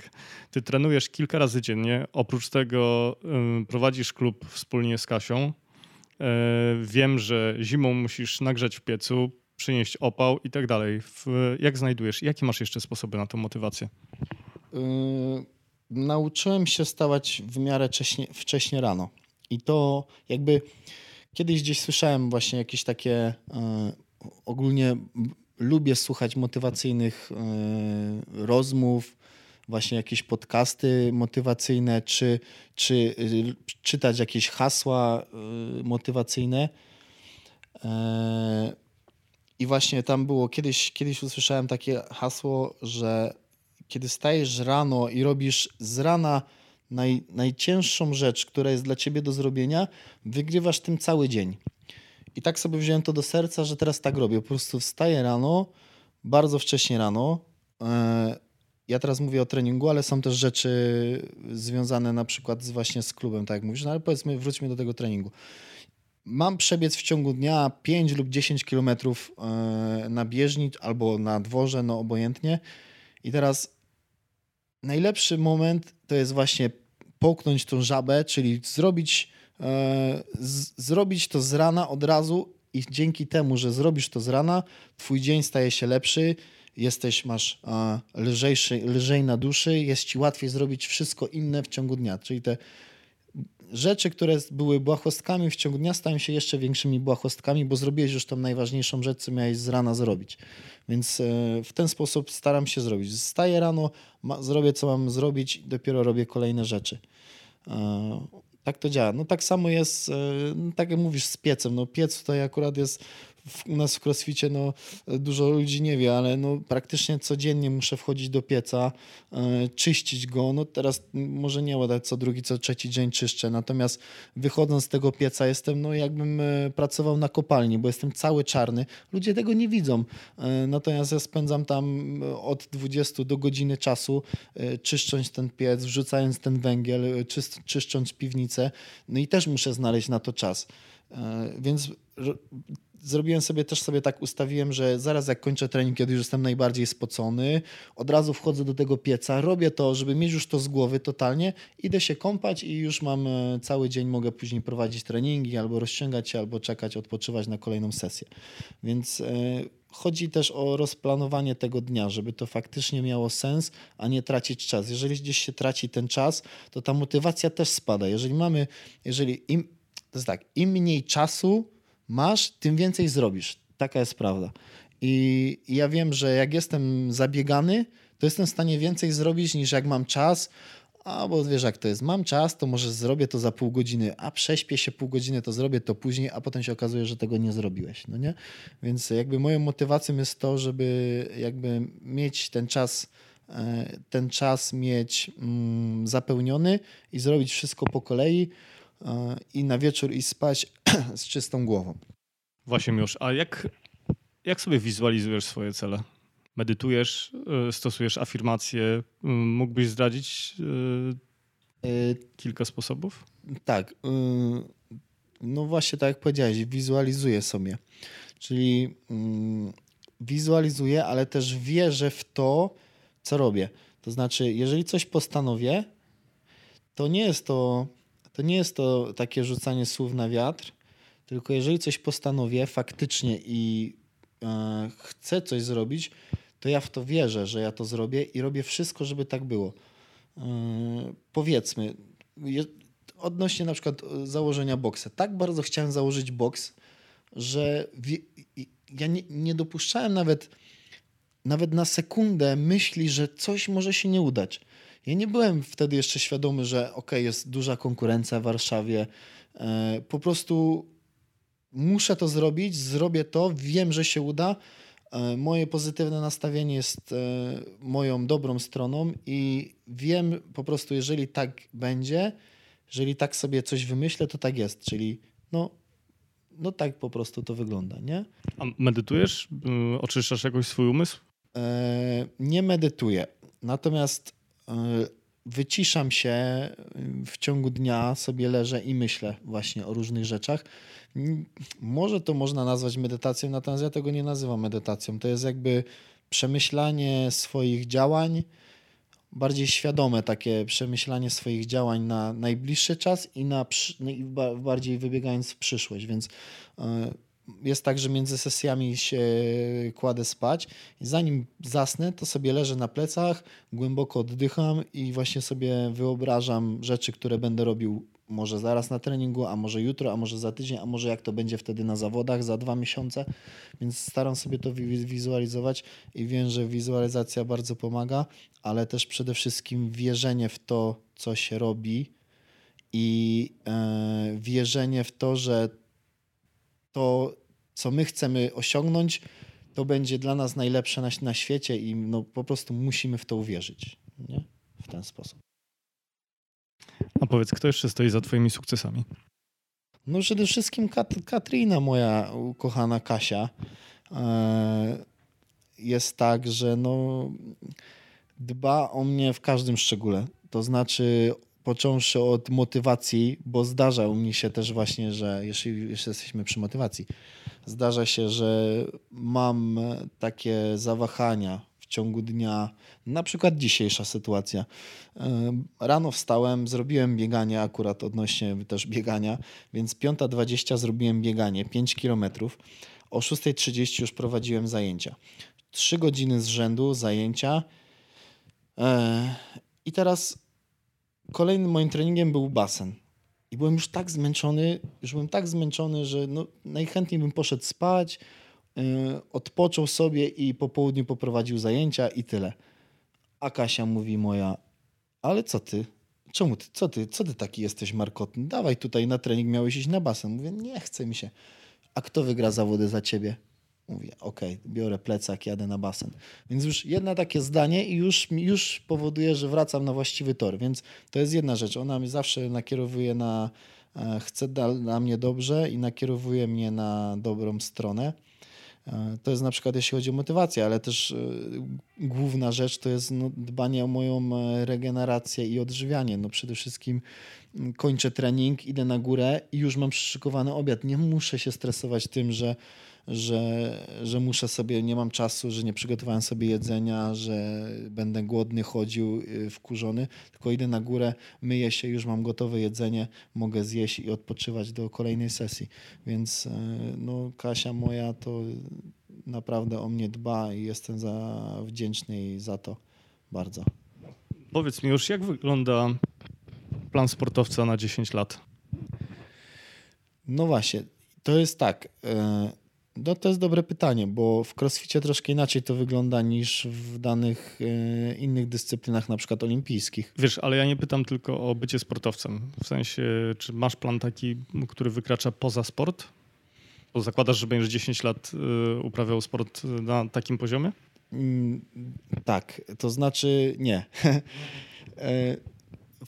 Ty trenujesz kilka razy dziennie. Oprócz tego e, prowadzisz klub wspólnie z Kasią. Wiem, że zimą musisz nagrzać w piecu, przynieść opał i tak dalej. Jak znajdujesz? Jakie masz jeszcze sposoby na tą motywację? Yy, nauczyłem się stawać w miarę wcześnie, wcześnie rano. I to jakby kiedyś gdzieś słyszałem właśnie jakieś takie yy, ogólnie lubię słuchać motywacyjnych e, rozmów, właśnie jakieś podcasty motywacyjne, czy, czy y, czytać jakieś hasła y, motywacyjne. E, I właśnie tam było, kiedyś, kiedyś usłyszałem takie hasło, że kiedy stajesz rano i robisz z rana naj, najcięższą rzecz, która jest dla ciebie do zrobienia, wygrywasz tym cały dzień. I tak sobie wziąłem to do serca, że teraz tak robię. Po prostu wstaję rano, bardzo wcześnie rano. E, ja teraz mówię o treningu, ale są też rzeczy związane na przykład z, właśnie z klubem, tak jak mówisz, no ale powiedzmy, wróćmy do tego treningu. Mam przebiec w ciągu dnia 5 lub 10 kilometrów e, na bieżni albo na dworze, no obojętnie. I teraz najlepszy moment to jest właśnie połknąć tą żabę, czyli zrobić zrobić to z rana od razu i dzięki temu, że zrobisz to z rana, twój dzień staje się lepszy, jesteś, masz e, lżejszy, lżej na duszy, jest ci łatwiej zrobić wszystko inne w ciągu dnia. Czyli te rzeczy, które były błahostkami w ciągu dnia, stają się jeszcze większymi błahostkami, bo zrobiłeś już tą najważniejszą rzecz, co miałeś z rana zrobić. Więc e, w ten sposób staram się zrobić. Wstaję rano, zrobię co mam zrobić, dopiero robię kolejne rzeczy. Tak to działa. No tak samo jest, e, no, tak jak mówisz, z piecem. No piec tutaj akurat jest u nas w crossficie no, dużo ludzi nie wie, ale no, praktycznie codziennie muszę wchodzić do pieca, e, czyścić go. No teraz może nie ładać co drugi, co trzeci dzień czyszczę, natomiast wychodząc z tego pieca jestem no, jakbym e, pracował na kopalni, bo jestem cały czarny. Ludzie tego nie widzą, e, natomiast ja spędzam tam od 20 do godziny czasu czyszcząc ten piec, wrzucając ten węgiel, czyszcząc piwnicę. No i też muszę znaleźć na to czas. Więc zrobiłem sobie też sobie tak ustawiłem, że zaraz jak kończę trening, kiedy już jestem najbardziej spocony, od razu wchodzę do tego pieca, robię to, żeby mieć już to z głowy totalnie, idę się kąpać i już mam e, cały dzień, mogę później prowadzić treningi, albo rozciągać się, albo czekać, odpoczywać na kolejną sesję. Więc e, chodzi też o rozplanowanie tego dnia, żeby to faktycznie miało sens, a nie tracić czas. Jeżeli gdzieś się traci ten czas, to ta motywacja też spada. Jeżeli mamy, jeżeli im, to jest tak, im mniej czasu, masz, tym więcej zrobisz. Taka jest prawda. I ja wiem, że jak jestem zabiegany, to jestem w stanie więcej zrobić niż jak mam czas. A bo wiesz, jak to jest, mam czas, to może zrobię to za pół godziny, a prześpię się pół godziny, to zrobię to później, a potem się okazuje, że tego nie zrobiłeś. No nie? Więc jakby moją motywacją jest to, żeby jakby mieć ten czas, e, ten czas mieć mm, zapełniony i zrobić wszystko po kolei e, i na wieczór i spać z czystą głową. Właśnie już. A jak, jak sobie wizualizujesz swoje cele? Medytujesz, e, stosujesz afirmacje? Mógłbyś zdradzić e, kilka sposobów? Tak. No właśnie tak jak powiedziałeś, wizualizuję sobie. Czyli mm, wizualizuję, ale też wierzę w to, co robię. To znaczy, jeżeli coś postanowię, to nie jest to, to nie jest to takie rzucanie słów na wiatr, tylko jeżeli coś postanowię faktycznie i e, chcę coś zrobić, to ja w to wierzę, że ja to zrobię i robię wszystko, żeby tak było. E, powiedzmy, je, odnośnie na przykład e, założenia boksa. Tak bardzo chciałem założyć boks, że ja nie, nie dopuszczałem nawet, nawet na sekundę myśli, że coś może się nie udać. Ja nie byłem wtedy jeszcze świadomy, że ok, jest duża konkurencja w Warszawie. Po prostu muszę to zrobić, zrobię to, wiem, że się uda. E, moje pozytywne nastawienie jest e, moją dobrą stroną i wiem po prostu, jeżeli tak będzie, jeżeli tak sobie coś wymyślę, to tak jest. Czyli no, no tak po prostu to wygląda, nie? A medytujesz? Y, oczyszczasz jakoś swój umysł? E, nie medytuję. Natomiast wyciszam się w ciągu dnia, sobie leżę i myślę właśnie o różnych rzeczach. Może to można nazwać medytacją, natomiast ja tego nie nazywam medytacją. To jest jakby przemyślanie swoich działań, bardziej świadome takie przemyślanie swoich działań na najbliższy czas i na no bardziej wybiegając w przyszłość. Więc e, jest tak, że między sesjami się kładę spać i zanim zasnę, to sobie leżę na plecach, głęboko oddycham i właśnie sobie wyobrażam rzeczy, które będę robił może zaraz na treningu, a może jutro, a może za tydzień, a może jak to będzie wtedy na zawodach za dwa miesiące. Więc staram sobie to wizualizować i wiem, że wizualizacja bardzo pomaga, ale też przede wszystkim wierzenie w to, co się robi i e, wierzenie w to, że to, co my chcemy osiągnąć, to będzie dla nas najlepsze na, na świecie i no, po prostu musimy w to uwierzyć. Nie? W ten sposób. A powiedz, kto jeszcze stoi za twoimi sukcesami? No przede wszystkim Kat Katrina, moja ukochana Kasia. E, jest tak, że no, dba o mnie w każdym szczególe. To znaczy począwszy od motywacji, bo zdarza mnie się też właśnie, że jeśli jeszcze jesteśmy przy motywacji, zdarza się, że mam takie zawahania w ciągu dnia, na przykład dzisiejsza sytuacja. Rano wstałem, zrobiłem bieganie akurat odnośnie też biegania, więc 5.20 zrobiłem bieganie 5 km. O 6.30 już prowadziłem zajęcia. 3 godziny z rzędu zajęcia. E, I teraz kolejnym moim treningiem był basen. I byłem już tak zmęczony, już byłem tak zmęczony, że no, najchętniej bym poszedł spać, odpoczął sobie i po południu poprowadził zajęcia i tyle. A Kasia mówi moja, ale co ty? Czemu ty? Co ty? Co ty taki jesteś markotny? Dawaj tutaj na trening, miałeś iść na basen. Mówię, nie chce mi się. a kto wygra zawody za ciebie? Mówię, okej, okay, biorę plecak, jadę na basen. Więc już jedno takie zdanie i już, już powoduje, że wracam na właściwy tor. Więc to jest jedna rzecz. Ona mnie zawsze nakierowuje na, e, chce dla mnie dobrze i nakierowuje mnie na dobrą stronę. E, to jest na przykład jeśli chodzi o motywację, ale też e, główna rzecz to jest no, dbanie o moją regenerację i odżywianie. No przede wszystkim mm, kończę trening, idę na górę i już mam przyszykowany obiad. Nie muszę się stresować tym, że że, że muszę sobie, nie mam czasu, że nie przygotowałem sobie jedzenia, że będę głodny, chodził, y, wkurzony, tylko idę na górę, myję się, już mam gotowe jedzenie, mogę zjeść i odpoczywać do kolejnej sesji. Więc y, no, Kasia moja to naprawdę o mnie dba i jestem za wdzięczny jej za to bardzo. Powiedz mi już, jak wygląda plan sportowca na 10 lat? No właśnie, to jest tak. Y, no to jest dobre pytanie, bo w crossficie troszkę inaczej to wygląda niż w danych e, innych dyscyplinach, na przykład olimpijskich. Wiesz, ale ja nie pytam tylko o bycie sportowcem. W sensie, czy masz plan taki, który wykracza poza sport? Bo zakładasz, że będziesz 10 lat e, uprawiał sport na takim poziomie? Mm, tak, to znaczy nie. E,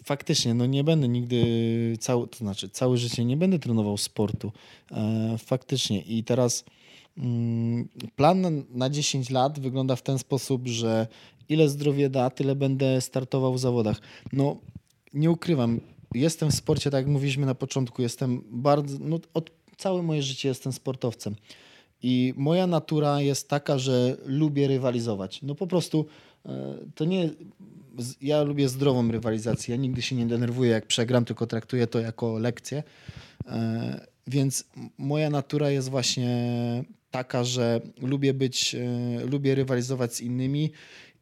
faktycznie, no nie będę nigdy, cały, to znaczy całe życie nie będę trenował sportu. Faktycznie. I teraz plan na 10 lat wygląda w ten sposób, że ile zdrowie da, tyle będę startował w zawodach. No, nie ukrywam, jestem w sporcie, tak jak mówiliśmy na początku, jestem bardzo, no, od całe moje życie jestem sportowcem. I moja natura jest taka, że lubię rywalizować. No po prostu e, to nie. Ja lubię zdrową rywalizację. Ja nigdy się nie denerwuję, jak przegram, tylko traktuję to jako lekcję. E, więc moja natura jest właśnie taka, że lubię być, e, lubię rywalizować z innymi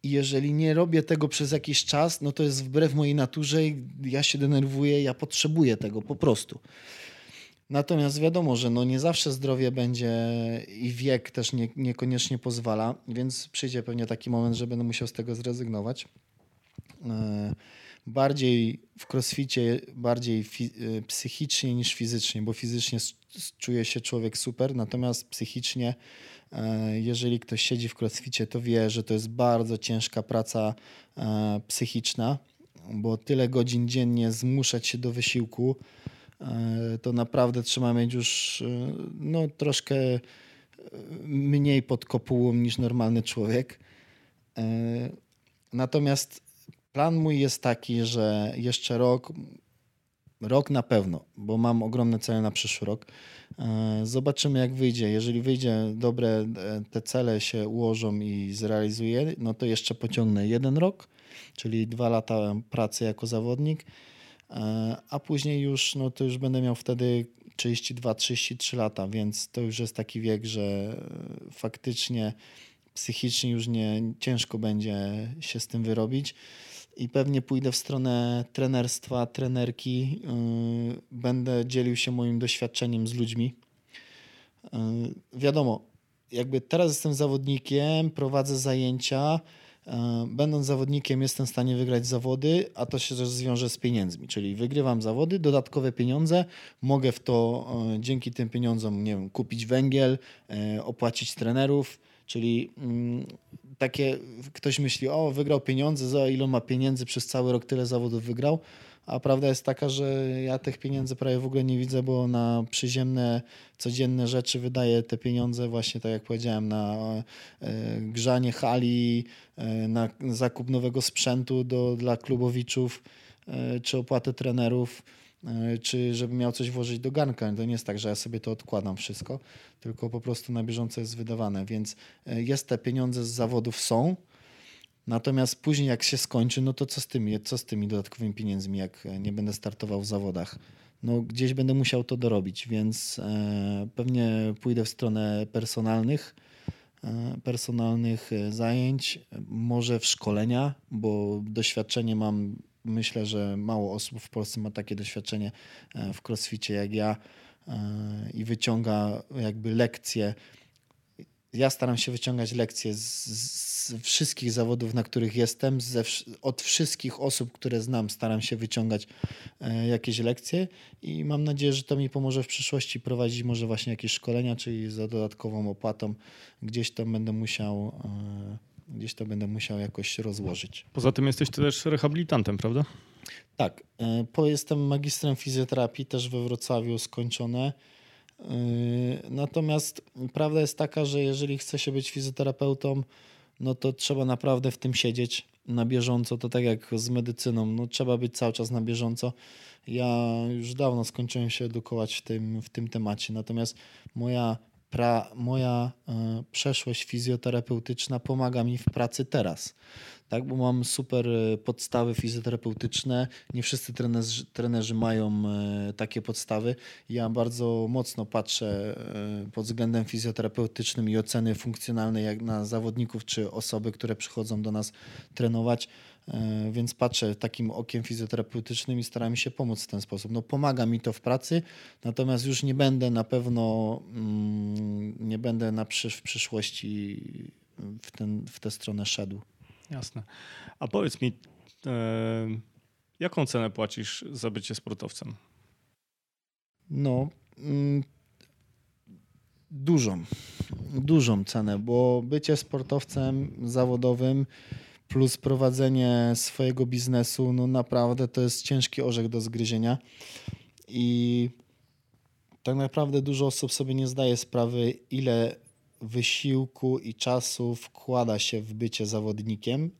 i jeżeli nie robię tego przez jakiś czas, no to jest wbrew mojej naturze ja się denerwuję, ja potrzebuję tego po prostu. Natomiast wiadomo, że no nie zawsze zdrowie będzie i wiek też nie, niekoniecznie pozwala, więc przyjdzie pewnie taki moment, że będę musiał z tego zrezygnować. E, bardziej w crossficie, bardziej e, psychicznie niż fizycznie, bo fizycznie czuje się człowiek super, natomiast psychicznie, e, jeżeli ktoś siedzi w crossficie, to wie, że to jest bardzo ciężka praca e, psychiczna, bo tyle godzin dziennie zmuszać się do wysiłku, to naprawdę trzeba mieć już no, troszkę mniej pod kopułą niż normalny człowiek. Natomiast Plan mój jest taki, że jeszcze rok, rok na pewno, bo mam ogromne cele na przyszły rok. E, zobaczymy, jak wyjdzie. Jeżeli wyjdzie dobre, e, te cele się ułożą i zrealizuje, no to jeszcze pociągnę jeden rok, czyli dwa lata pracy jako zawodnik, e, a później już, no to już będę miał wtedy 32-33 lata, więc to już jest taki wiek, że faktycznie psychicznie już nie ciężko będzie się z tym wyrobić i pewnie pójdę w stronę trenerstwa, trenerki. Yy, będę dzielił się moim doświadczeniem z ludźmi. Yy, wiadomo, jakby teraz jestem zawodnikiem, prowadzę zajęcia. Yy, będąc zawodnikiem, jestem w stanie wygrać zawody, a to się też zwiąże z pieniędzmi. Czyli wygrywam zawody, dodatkowe pieniądze, mogę w to dzięki tym pieniądzom nie wiem, kupić węgiel, opłacić trenerów Czyli mm, takie, ktoś myśli, o wygrał pieniądze, za ile ma pieniędzy przez cały rok tyle zawodów wygrał, a prawda jest taka, że ja tych pieniędzy prawie w ogóle nie widzę, bo na przyziemne, codzienne rzeczy wydaję te pieniądze właśnie, tak jak powiedziałem, na e, grzanie hali, e, na zakup nowego sprzętu do, dla klubowiczów, e, czy opłatę trenerów czy żeby miał coś włożyć do garnka. To nie jest tak, że ja sobie to odkładam wszystko, tylko po prostu na bieżąco jest wydawane, więc e, jest te pieniądze z zawodów są, natomiast później jak się skończy, no to co z tymi, co z tymi dodatkowymi pieniędzmi, jak e, nie będę startował w zawodach? No gdzieś będę musiał to dorobić, więc e, pewnie pójdę w stronę personalnych, personalnych zajęć, może w szkolenia, bo doświadczenie mam myślę, że mało osób w Polsce ma takie doświadczenie e, w crossficie jak ja e, i wyciąga jakby lekcje ja staram się wyciągać lekcje z, z wszystkich zawodów, na których jestem, ze, od wszystkich osób, które znam, staram się wyciągać e, jakieś lekcje i mam nadzieję, że to mi pomoże w przyszłości prowadzić może właśnie jakieś szkolenia, czyli za dodatkową opłatą gdzieś to będę musiał. Gdzieś to będę musiał jakoś rozłożyć. Poza tym jesteś też rehabilitantem, prawda? Tak. E, jestem magistrem fizjoterapii, też we Wrocławiu skończone. E, natomiast prawda jest taka, że jeżeli chce się być fizjoterapeutą, no to trzeba naprawdę w tym siedzieć na bieżąco. To tak jak z medycyną, no trzeba być cały czas na bieżąco. Ja już dawno skończyłem się edukować w tym, w tym temacie. Natomiast moja pra, moja e, przeszłość fizjoterapeutyczna pomaga mi w pracy teraz. Tak, bo mam super e, podstawy fizjoterapeutyczne. Nie wszyscy trenerzy, trenerzy mają e, takie podstawy. Ja bardzo mocno patrzę pod względem fizjoterapeutycznym i oceny funkcjonalnej jak na zawodników czy osoby, które przychodzą do nas trenować więc patrzę takim okiem fizjoterapeutycznym i staram się pomóc w ten sposób. No, pomaga mi to w pracy, natomiast już nie będę na pewno mm, nie będę na przysz w przyszłości w, ten, w tę stronę szedł. Jasne. A powiedz mi, e, jaką cenę płacisz za bycie sportowcem? No, mm, dużą. Dużą cenę, bo bycie sportowcem zawodowym plus prowadzenie swojego biznesu, no naprawdę to jest ciężki orzech do zgryzienia. I tak naprawdę dużo osób sobie nie zdaje sprawy, ile wysiłku i czasu wkłada się w bycie zawodnikiem,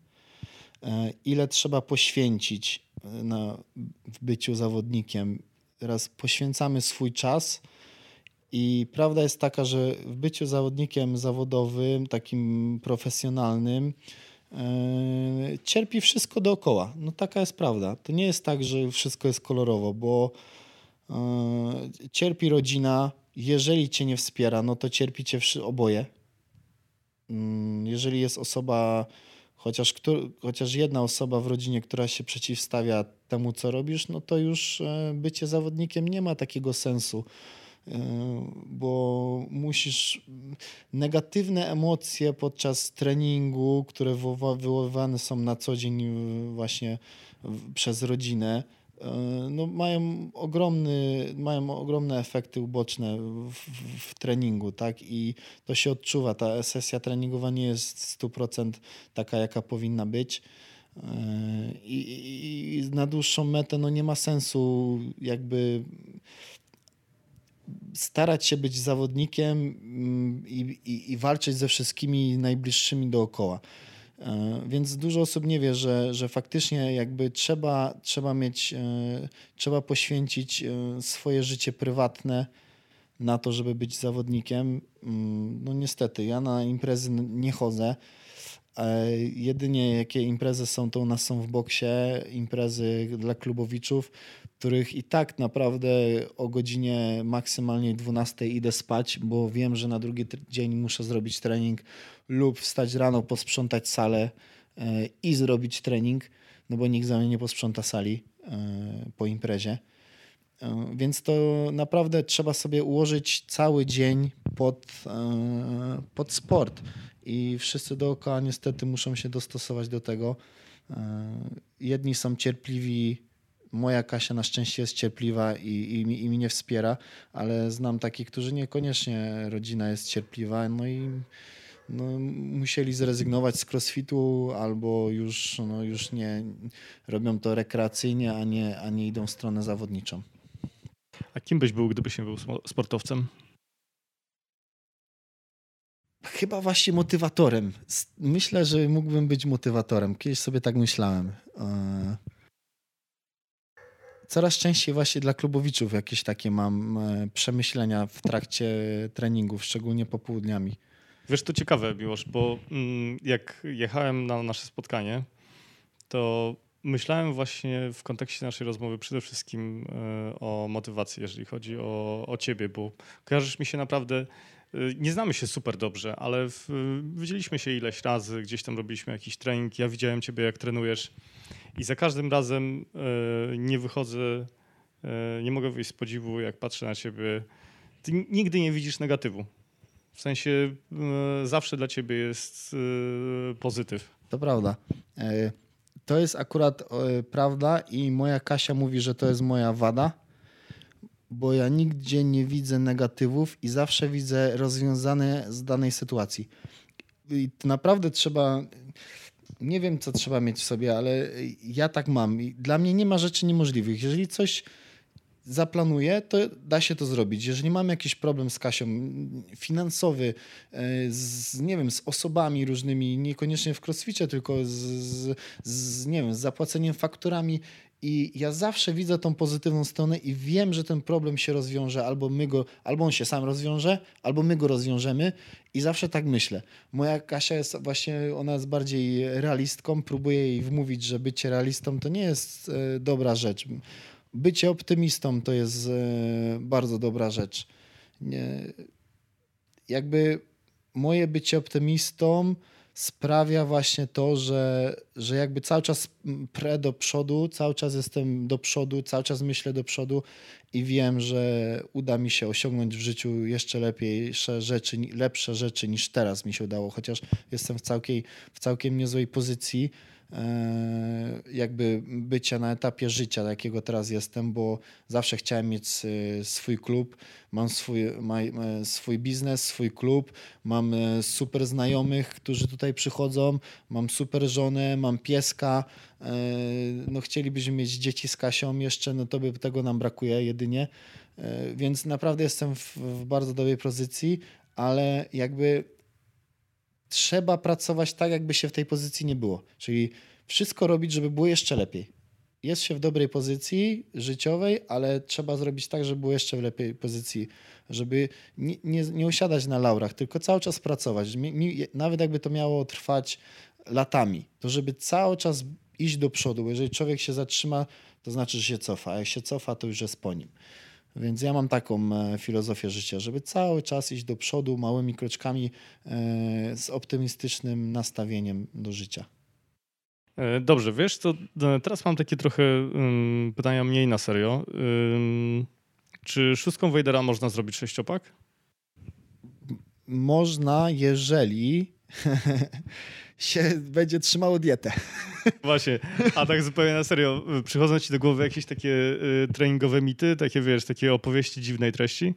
e, ile trzeba poświęcić e, na, w byciu zawodnikiem. Teraz poświęcamy swój czas. I prawda jest taka, że w byciu zawodnikiem zawodowym, takim profesjonalnym, cierpi wszystko dookoła. No taka jest prawda. To nie jest tak, że wszystko jest kolorowo, bo yy, cierpi rodzina. Jeżeli cię nie wspiera, no to cierpicie oboje. Yy, jeżeli jest osoba, chociaż, chociaż jedna osoba w rodzinie, która się przeciwstawia temu, co robisz, no to już bycie zawodnikiem nie ma takiego sensu bo musisz negatywne emocje podczas treningu, które wywoływane są na co dzień e, właśnie przez rodzinę, e, no mają, ogromny, mają ogromne efekty uboczne w, w, treningu, tak? I to się odczuwa. Ta sesja treningowa nie jest 100% taka, jaka powinna być. I, i, I, na dłuższą metę no nie ma sensu jakby starać się być zawodnikiem mm, i, i, i walczyć ze wszystkimi najbliższymi dookoła. E, więc dużo osób nie wie, że, że faktycznie jakby trzeba, trzeba mieć, e, trzeba poświęcić e, swoje życie prywatne na to, żeby być zawodnikiem. Mm, no niestety, ja na imprezy nie chodzę. Jedynie jakie imprezy są, to u nas są w boksie, imprezy dla klubowiczów, których i tak naprawdę o godzinie maksymalnie 12 idę spać, bo wiem, że na drugi dzień muszę zrobić trening lub wstać rano, posprzątać salę e, i zrobić trening, no bo nikt za mnie nie posprząta sali e, po imprezie. E, więc to naprawdę trzeba sobie ułożyć cały dzień pod, pod sport i wszyscy dookoła niestety muszą się dostosować do tego. Jedni są cierpliwi moja Kasia na szczęście jest cierpliwa i, i, i mnie wspiera, ale znam takich, którzy niekoniecznie rodzina jest cierpliwa, no i no, musieli zrezygnować z crossfitu albo już, no, już nie robią to rekreacyjnie, a nie, a nie idą w stronę zawodniczą. A kim byś był, gdybyś nie był sportowcem? Chyba właśnie motywatorem. Myślę, że mógłbym być motywatorem. Kiedyś sobie tak myślałem. Coraz częściej właśnie dla klubowiczów jakieś takie mam e, przemyślenia w trakcie treningów, szczególnie popołudniami. Wiesz, to ciekawe, Miłosz, bo mm, jak jechałem na nasze spotkanie, to myślałem właśnie w kontekście naszej rozmowy przede wszystkim e, o motywacji, jeżeli chodzi o, o ciebie, bo kojarzysz mi się naprawdę e, nie znamy się super dobrze, ale w, widzieliśmy się ileś razy, gdzieś tam robiliśmy jakiś trening. Ja widziałem ciebie, jak trenujesz. I za każdym razem e, nie wychodzę, e, nie mogę wyjść z podziwu, jak patrzę na ciebie. Ty nigdy nie widzisz negatywu. W sensie e, zawsze dla ciebie jest pozytyw. To prawda. To jest akurat prawda i moja Kasia mówi, że to jest moja wada, bo ja nigdzie nie widzę negatywów i zawsze widzę rozwiązane z danej sytuacji. I naprawdę trzeba nie wiem, co trzeba mieć w sobie, ale ja tak mam. Dla mnie nie ma rzeczy niemożliwych. Jeżeli coś zaplanuję, to da się to zrobić. Jeżeli mam jakiś problem z Kasią finansowy, e, z, nie wiem, z osobami różnymi, niekoniecznie w crossficie, tylko z, z, nie wiem, z zapłaceniem fakturami i ja zawsze widzę tą pozytywną stronę i wiem, że ten problem się rozwiąże, albo my go, albo on się sam rozwiąże, albo my go rozwiążemy i zawsze tak myślę. Moja Kasia jest właśnie, ona jest bardziej realistką, próbuję jej wmówić, że bycie realistą to nie jest e, dobra rzecz bycie optymistą to jest e, bardzo dobra rzecz. Nie, jakby moje bycie optymistą sprawia właśnie to, że, że jakby cały czas pre do przodu, cały czas jestem do przodu, cały czas myślę do przodu i wiem, że uda mi się osiągnąć w życiu jeszcze lepsze rzeczy, lepsze rzeczy niż teraz mi się udało, chociaż jestem w całkiem, w całkiem niezłej pozycji jakby bycia na etapie życia, jakiego teraz jestem, bo zawsze chciałem mieć e, swój klub, mam swój, e, swój biznes, swój klub, mam super znajomych, którzy tutaj przychodzą, mam super żonę, mam pieska, no chcielibyśmy mieć dzieci z Kasią jeszcze, no to by tego nam brakuje jedynie, więc naprawdę jestem w, w bardzo dobrej pozycji, ale jakby trzeba pracować tak, jakby się w tej pozycji nie było. Czyli wszystko robić, żeby było jeszcze lepiej. Jest się w dobrej pozycji życiowej, ale trzeba zrobić tak, żeby było jeszcze w lepiej pozycji, żeby nie, nie, nie usiadać na laurach, tylko cały czas pracować. Mi, mi, nawet jakby to miało trwać latami, to żeby cały czas iść do przodu, jeżeli człowiek się zatrzyma, to znaczy, że się cofa, a jak się cofa, to już jest po nim. Więc ja mam taką e, filozofię życia, żeby cały czas iść do przodu małymi kroczkami e, z optymistycznym nastawieniem do życia. E, dobrze, wiesz, to teraz mam takie trochę pytania mniej na serio. Czy szóstką Wejdera można zrobić sześciopak? Można, jeżeli się będzie trzymało dietę. Właśnie, a tak zupełnie na serio, przychodzą ci do głowy jakieś takie y, treningowe mity, takie wiesz, takie opowieści dziwnej treści?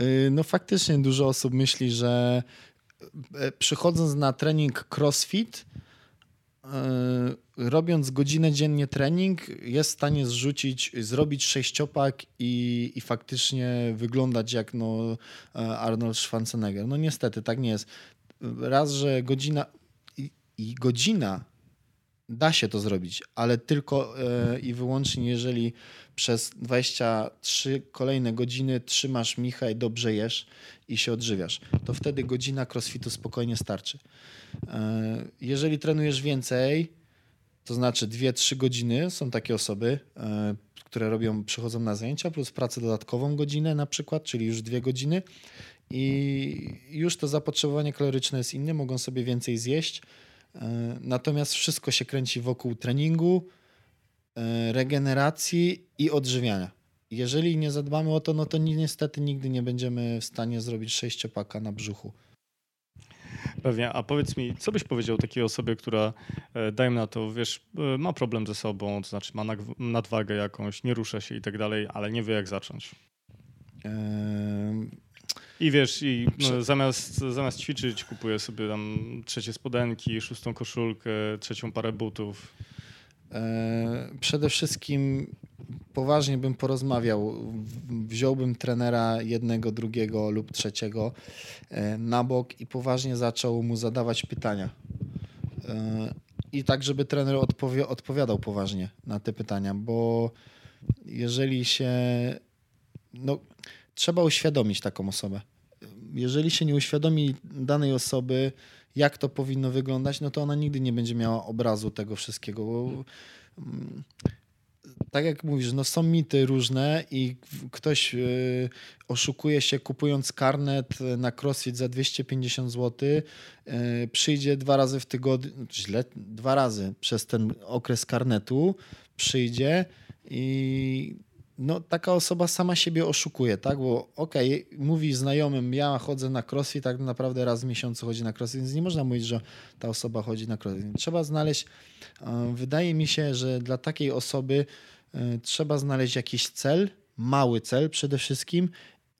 Y, no faktycznie dużo osób myśli, że y, przychodząc na trening crossfit, robiąc godzinę dziennie trening, jest w stanie zrzucić, zrobić sześciopak i, i faktycznie wyglądać jak no, Arnold Schwarzenegger. No niestety, tak nie jest. Raz, że godzina, i godzina da się to zrobić, ale tylko e, i wyłącznie jeżeli przez 23 kolejne godziny trzymasz micha i dobrze jesz i się odżywiasz, to wtedy godzina crossfitu spokojnie starczy. E, jeżeli trenujesz więcej, to znaczy 2-3 godziny, są takie osoby, e, które robią, przychodzą na zajęcia, plus pracę dodatkową godzinę na przykład, czyli już dwie godziny i już to zapotrzebowanie kaloryczne jest inne, mogą sobie więcej zjeść, natomiast wszystko się kręci wokół treningu, e, regeneracji i odżywiania. Jeżeli nie zadbamy o to, no to niestety nigdy nie będziemy w stanie zrobić sześciopaka na brzuchu. Pewnie, a powiedz mi, co byś powiedział takiej osobie, która, e, dajmy na to, wiesz, ma problem ze sobą, to znaczy ma nadwagę jakąś, nie rusza się i tak dalej, ale nie wie jak zacząć? I wiesz, i no, zamiast, zamiast ćwiczyć, kupuję sobie tam trzecie spodenki, szóstą koszulkę, trzecią parę butów. E, przede wszystkim poważnie bym porozmawiał. Wziąłbym trenera jednego, drugiego lub trzeciego e, na bok i poważnie zaczął mu zadawać pytania. E, I tak, żeby trener odpowi odpowiadał poważnie na te pytania, bo jeżeli się. No, trzeba uświadomić taką osobę. Jeżeli się nie uświadomi danej osoby, jak to powinno wyglądać, no to ona nigdy nie będzie miała obrazu tego wszystkiego. Bo, mm, tak jak mówisz, no są mity różne i ktoś y, oszukuje się kupując karnet na CrossFit za 250 zł, y, przyjdzie dwa razy w tygodniu, źle, dwa razy przez ten okres karnetu przyjdzie i no, taka osoba sama siebie oszukuje, tak? Bo okej, okay, mówi znajomym, ja chodzę na crossfit, tak naprawdę raz w miesiącu chodzi na crossfit, więc nie można mówić, że ta osoba chodzi na crossfit. Trzeba znaleźć, wydaje mi się, że dla takiej osoby trzeba znaleźć jakiś cel, mały cel przede wszystkim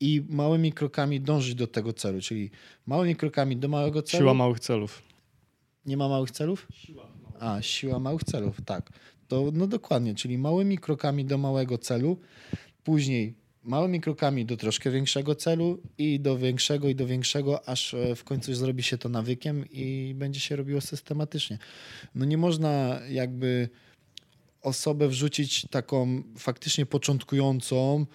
i małymi krokami dążyć do tego celu, czyli małymi krokami do małego celu. Siła małych celów. Nie ma małych celów? Siła. A, siła małych celów, tak. To no dokładnie, czyli małymi krokami do małego celu, później małymi krokami do troszkę większego celu i do większego i do większego, aż e, w końcu zrobi się to nawykiem i będzie się robiło systematycznie. No nie można jakby osobę wrzucić taką faktycznie początkującą,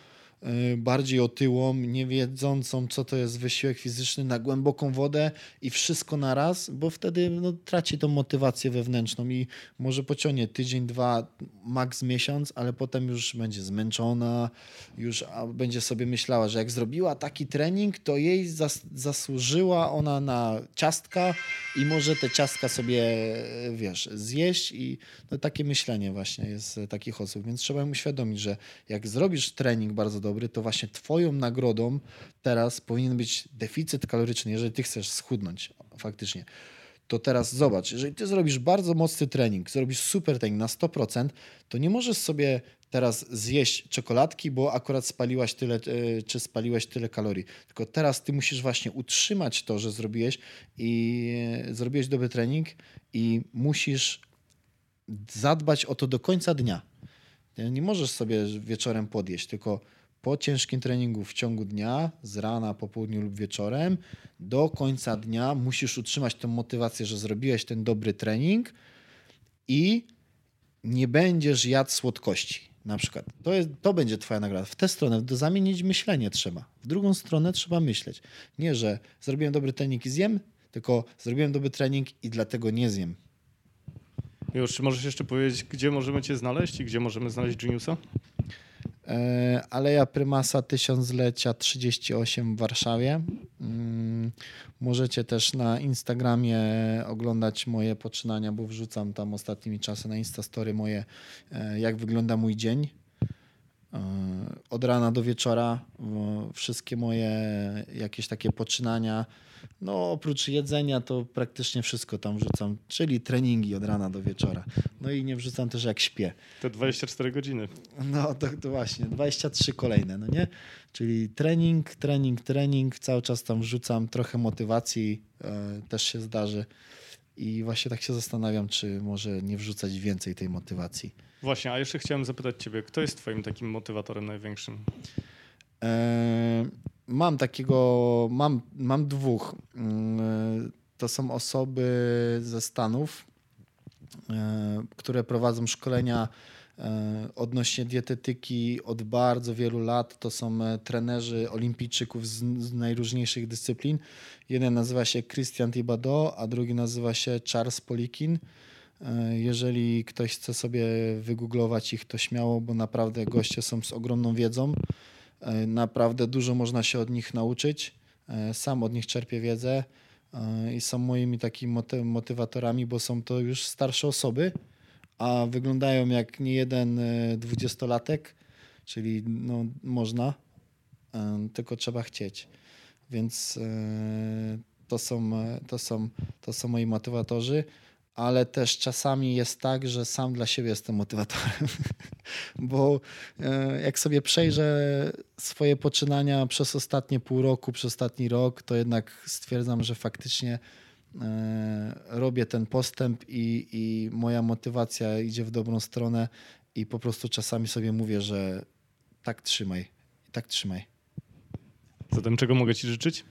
bardziej otyłą, nie wiedzącą, co to jest wysiłek fizyczny na głęboką wodę i wszystko na raz, bo wtedy no, traci tą motywację wewnętrzną i może pociągnie tydzień, dwa, maks miesiąc, ale potem już będzie zmęczona, już będzie sobie myślała, że jak zrobiła taki trening, to jej zas zasłużyła ona na ciastka i może te ciastka sobie, wiesz, zjeść i no, takie myślenie właśnie jest takich osób, więc trzeba im uświadomić, że jak zrobisz trening bardzo dobry, to właśnie twoją nagrodą teraz powinien być deficyt kaloryczny, jeżeli ty chcesz schudnąć faktycznie. To teraz zobacz, jeżeli ty zrobisz bardzo mocny trening, zrobisz super trening na 100%, to nie możesz sobie teraz zjeść czekoladki, bo akurat spaliłaś tyle, e, czy spaliłeś tyle kalorii. Tylko teraz ty musisz właśnie utrzymać to, że zrobiłeś i e, zrobiłeś dobry trening i musisz zadbać o to do końca dnia. Nie możesz sobie wieczorem podjeść, tylko po ciężkim treningu w ciągu dnia, z rana, po południu lub wieczorem, do końca dnia musisz utrzymać tę motywację, że zrobiłeś ten dobry trening i nie będziesz jadł słodkości. Na przykład. To, jest, to będzie twoja nagroda. W tę stronę zamienić myślenie trzeba. W drugą stronę trzeba myśleć. Nie, że zrobiłem dobry trening i zjem, tylko zrobiłem dobry trening i dlatego nie zjem. Już, czy możesz jeszcze powiedzieć, gdzie możemy cię znaleźć i gdzie możemy znaleźć Geniusa? E, Aleja Prymasa Tysiąclecia 38 w Warszawie. Mm, możecie też na Instagramie oglądać moje poczynania, bo wrzucam tam ostatnimi czasy na Instastory moje, e, jak wygląda mój dzień. E, od rana do wieczora wszystkie moje jakieś takie poczynania, no oprócz jedzenia to praktycznie wszystko tam wrzucam, czyli treningi od rana do wieczora. No i nie wrzucam też jak śpię. To 24 godziny. No to, to właśnie, 23 kolejne, no nie? Czyli trening, trening, trening, cały czas tam wrzucam trochę motywacji, e, też się zdarzy. I właśnie tak się zastanawiam, czy może nie wrzucać więcej tej motywacji. Właśnie, a jeszcze chciałem zapytać Ciebie, kto jest Twoim takim motywatorem największym? E, mam takiego, mam, mam dwóch. E, to są osoby ze Stanów, e, które prowadzą szkolenia odnośnie dietetyki od bardzo wielu lat. To są e, trenerzy olimpijczyków z, z, najróżniejszych dyscyplin. Jeden nazywa się Christian Tibado, a drugi nazywa się Charles Polikin. E, jeżeli ktoś chce sobie wygooglować ich, to śmiało, bo naprawdę goście są z ogromną wiedzą. E, naprawdę dużo można się od nich nauczyć. E, sam od nich czerpię wiedzę i są moimi takimi motywatorami, bo są to już starsze osoby, a wyglądają jak nie jeden dwudziestolatek, czyli no, można, tylko trzeba chcieć. Więc to są, to są, to są moi motywatorzy ale też czasami jest tak, że sam dla siebie jestem motywatorem, bo e, jak sobie przejrzę swoje poczynania przez ostatnie pół roku, przez ostatni rok, to jednak stwierdzam, że faktycznie e, robię ten postęp i, i moja motywacja idzie w dobrą stronę i po prostu czasami sobie mówię, że tak trzymaj, tak trzymaj. Zatem czego mogę Ci życzyć?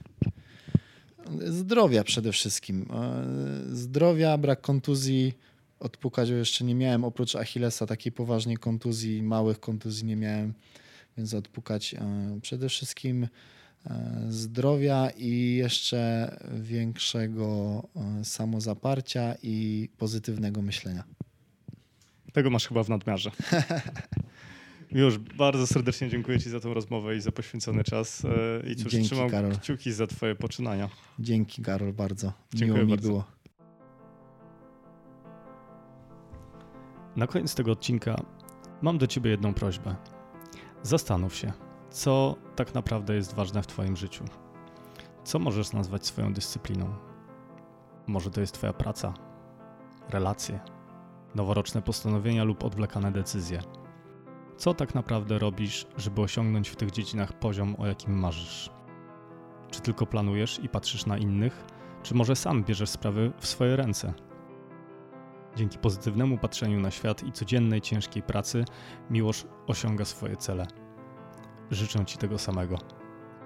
Zdrowia przede wszystkim. E, zdrowia, brak kontuzji. Odpukać jeszcze nie miałem, oprócz Achillesa takiej poważnej kontuzji, małych kontuzji nie miałem, więc odpukać e, przede wszystkim e, zdrowia i jeszcze większego samozaparcia i pozytywnego myślenia. Tego masz chyba w nadmiarze. Już bardzo serdecznie dziękuję Ci za tę rozmowę i za poświęcony czas. E, I cóż, Dzięki, trzymam Karol. kciuki za Twoje poczynania. Dzięki, Karol, bardzo. Dziękuję Miło mi bardzo. było. Na koniec tego odcinka mam do Ciebie jedną prośbę. Zastanów się, co tak naprawdę jest ważne w Twoim życiu. Co możesz nazwać swoją dyscypliną? Może to jest Twoja praca, relacje, noworoczne postanowienia lub odwlekane decyzje. Co tak naprawdę robisz, żeby osiągnąć w tych dziedzinach poziom, o jakim marzysz? Czy tylko planujesz i patrzysz na innych, czy może sam bierzesz sprawy w swoje ręce? Dzięki pozytywnemu patrzeniu na świat i codziennej ciężkiej pracy, Miłosz osiąga swoje cele. Życzę Ci tego samego.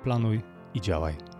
Planuj i działaj.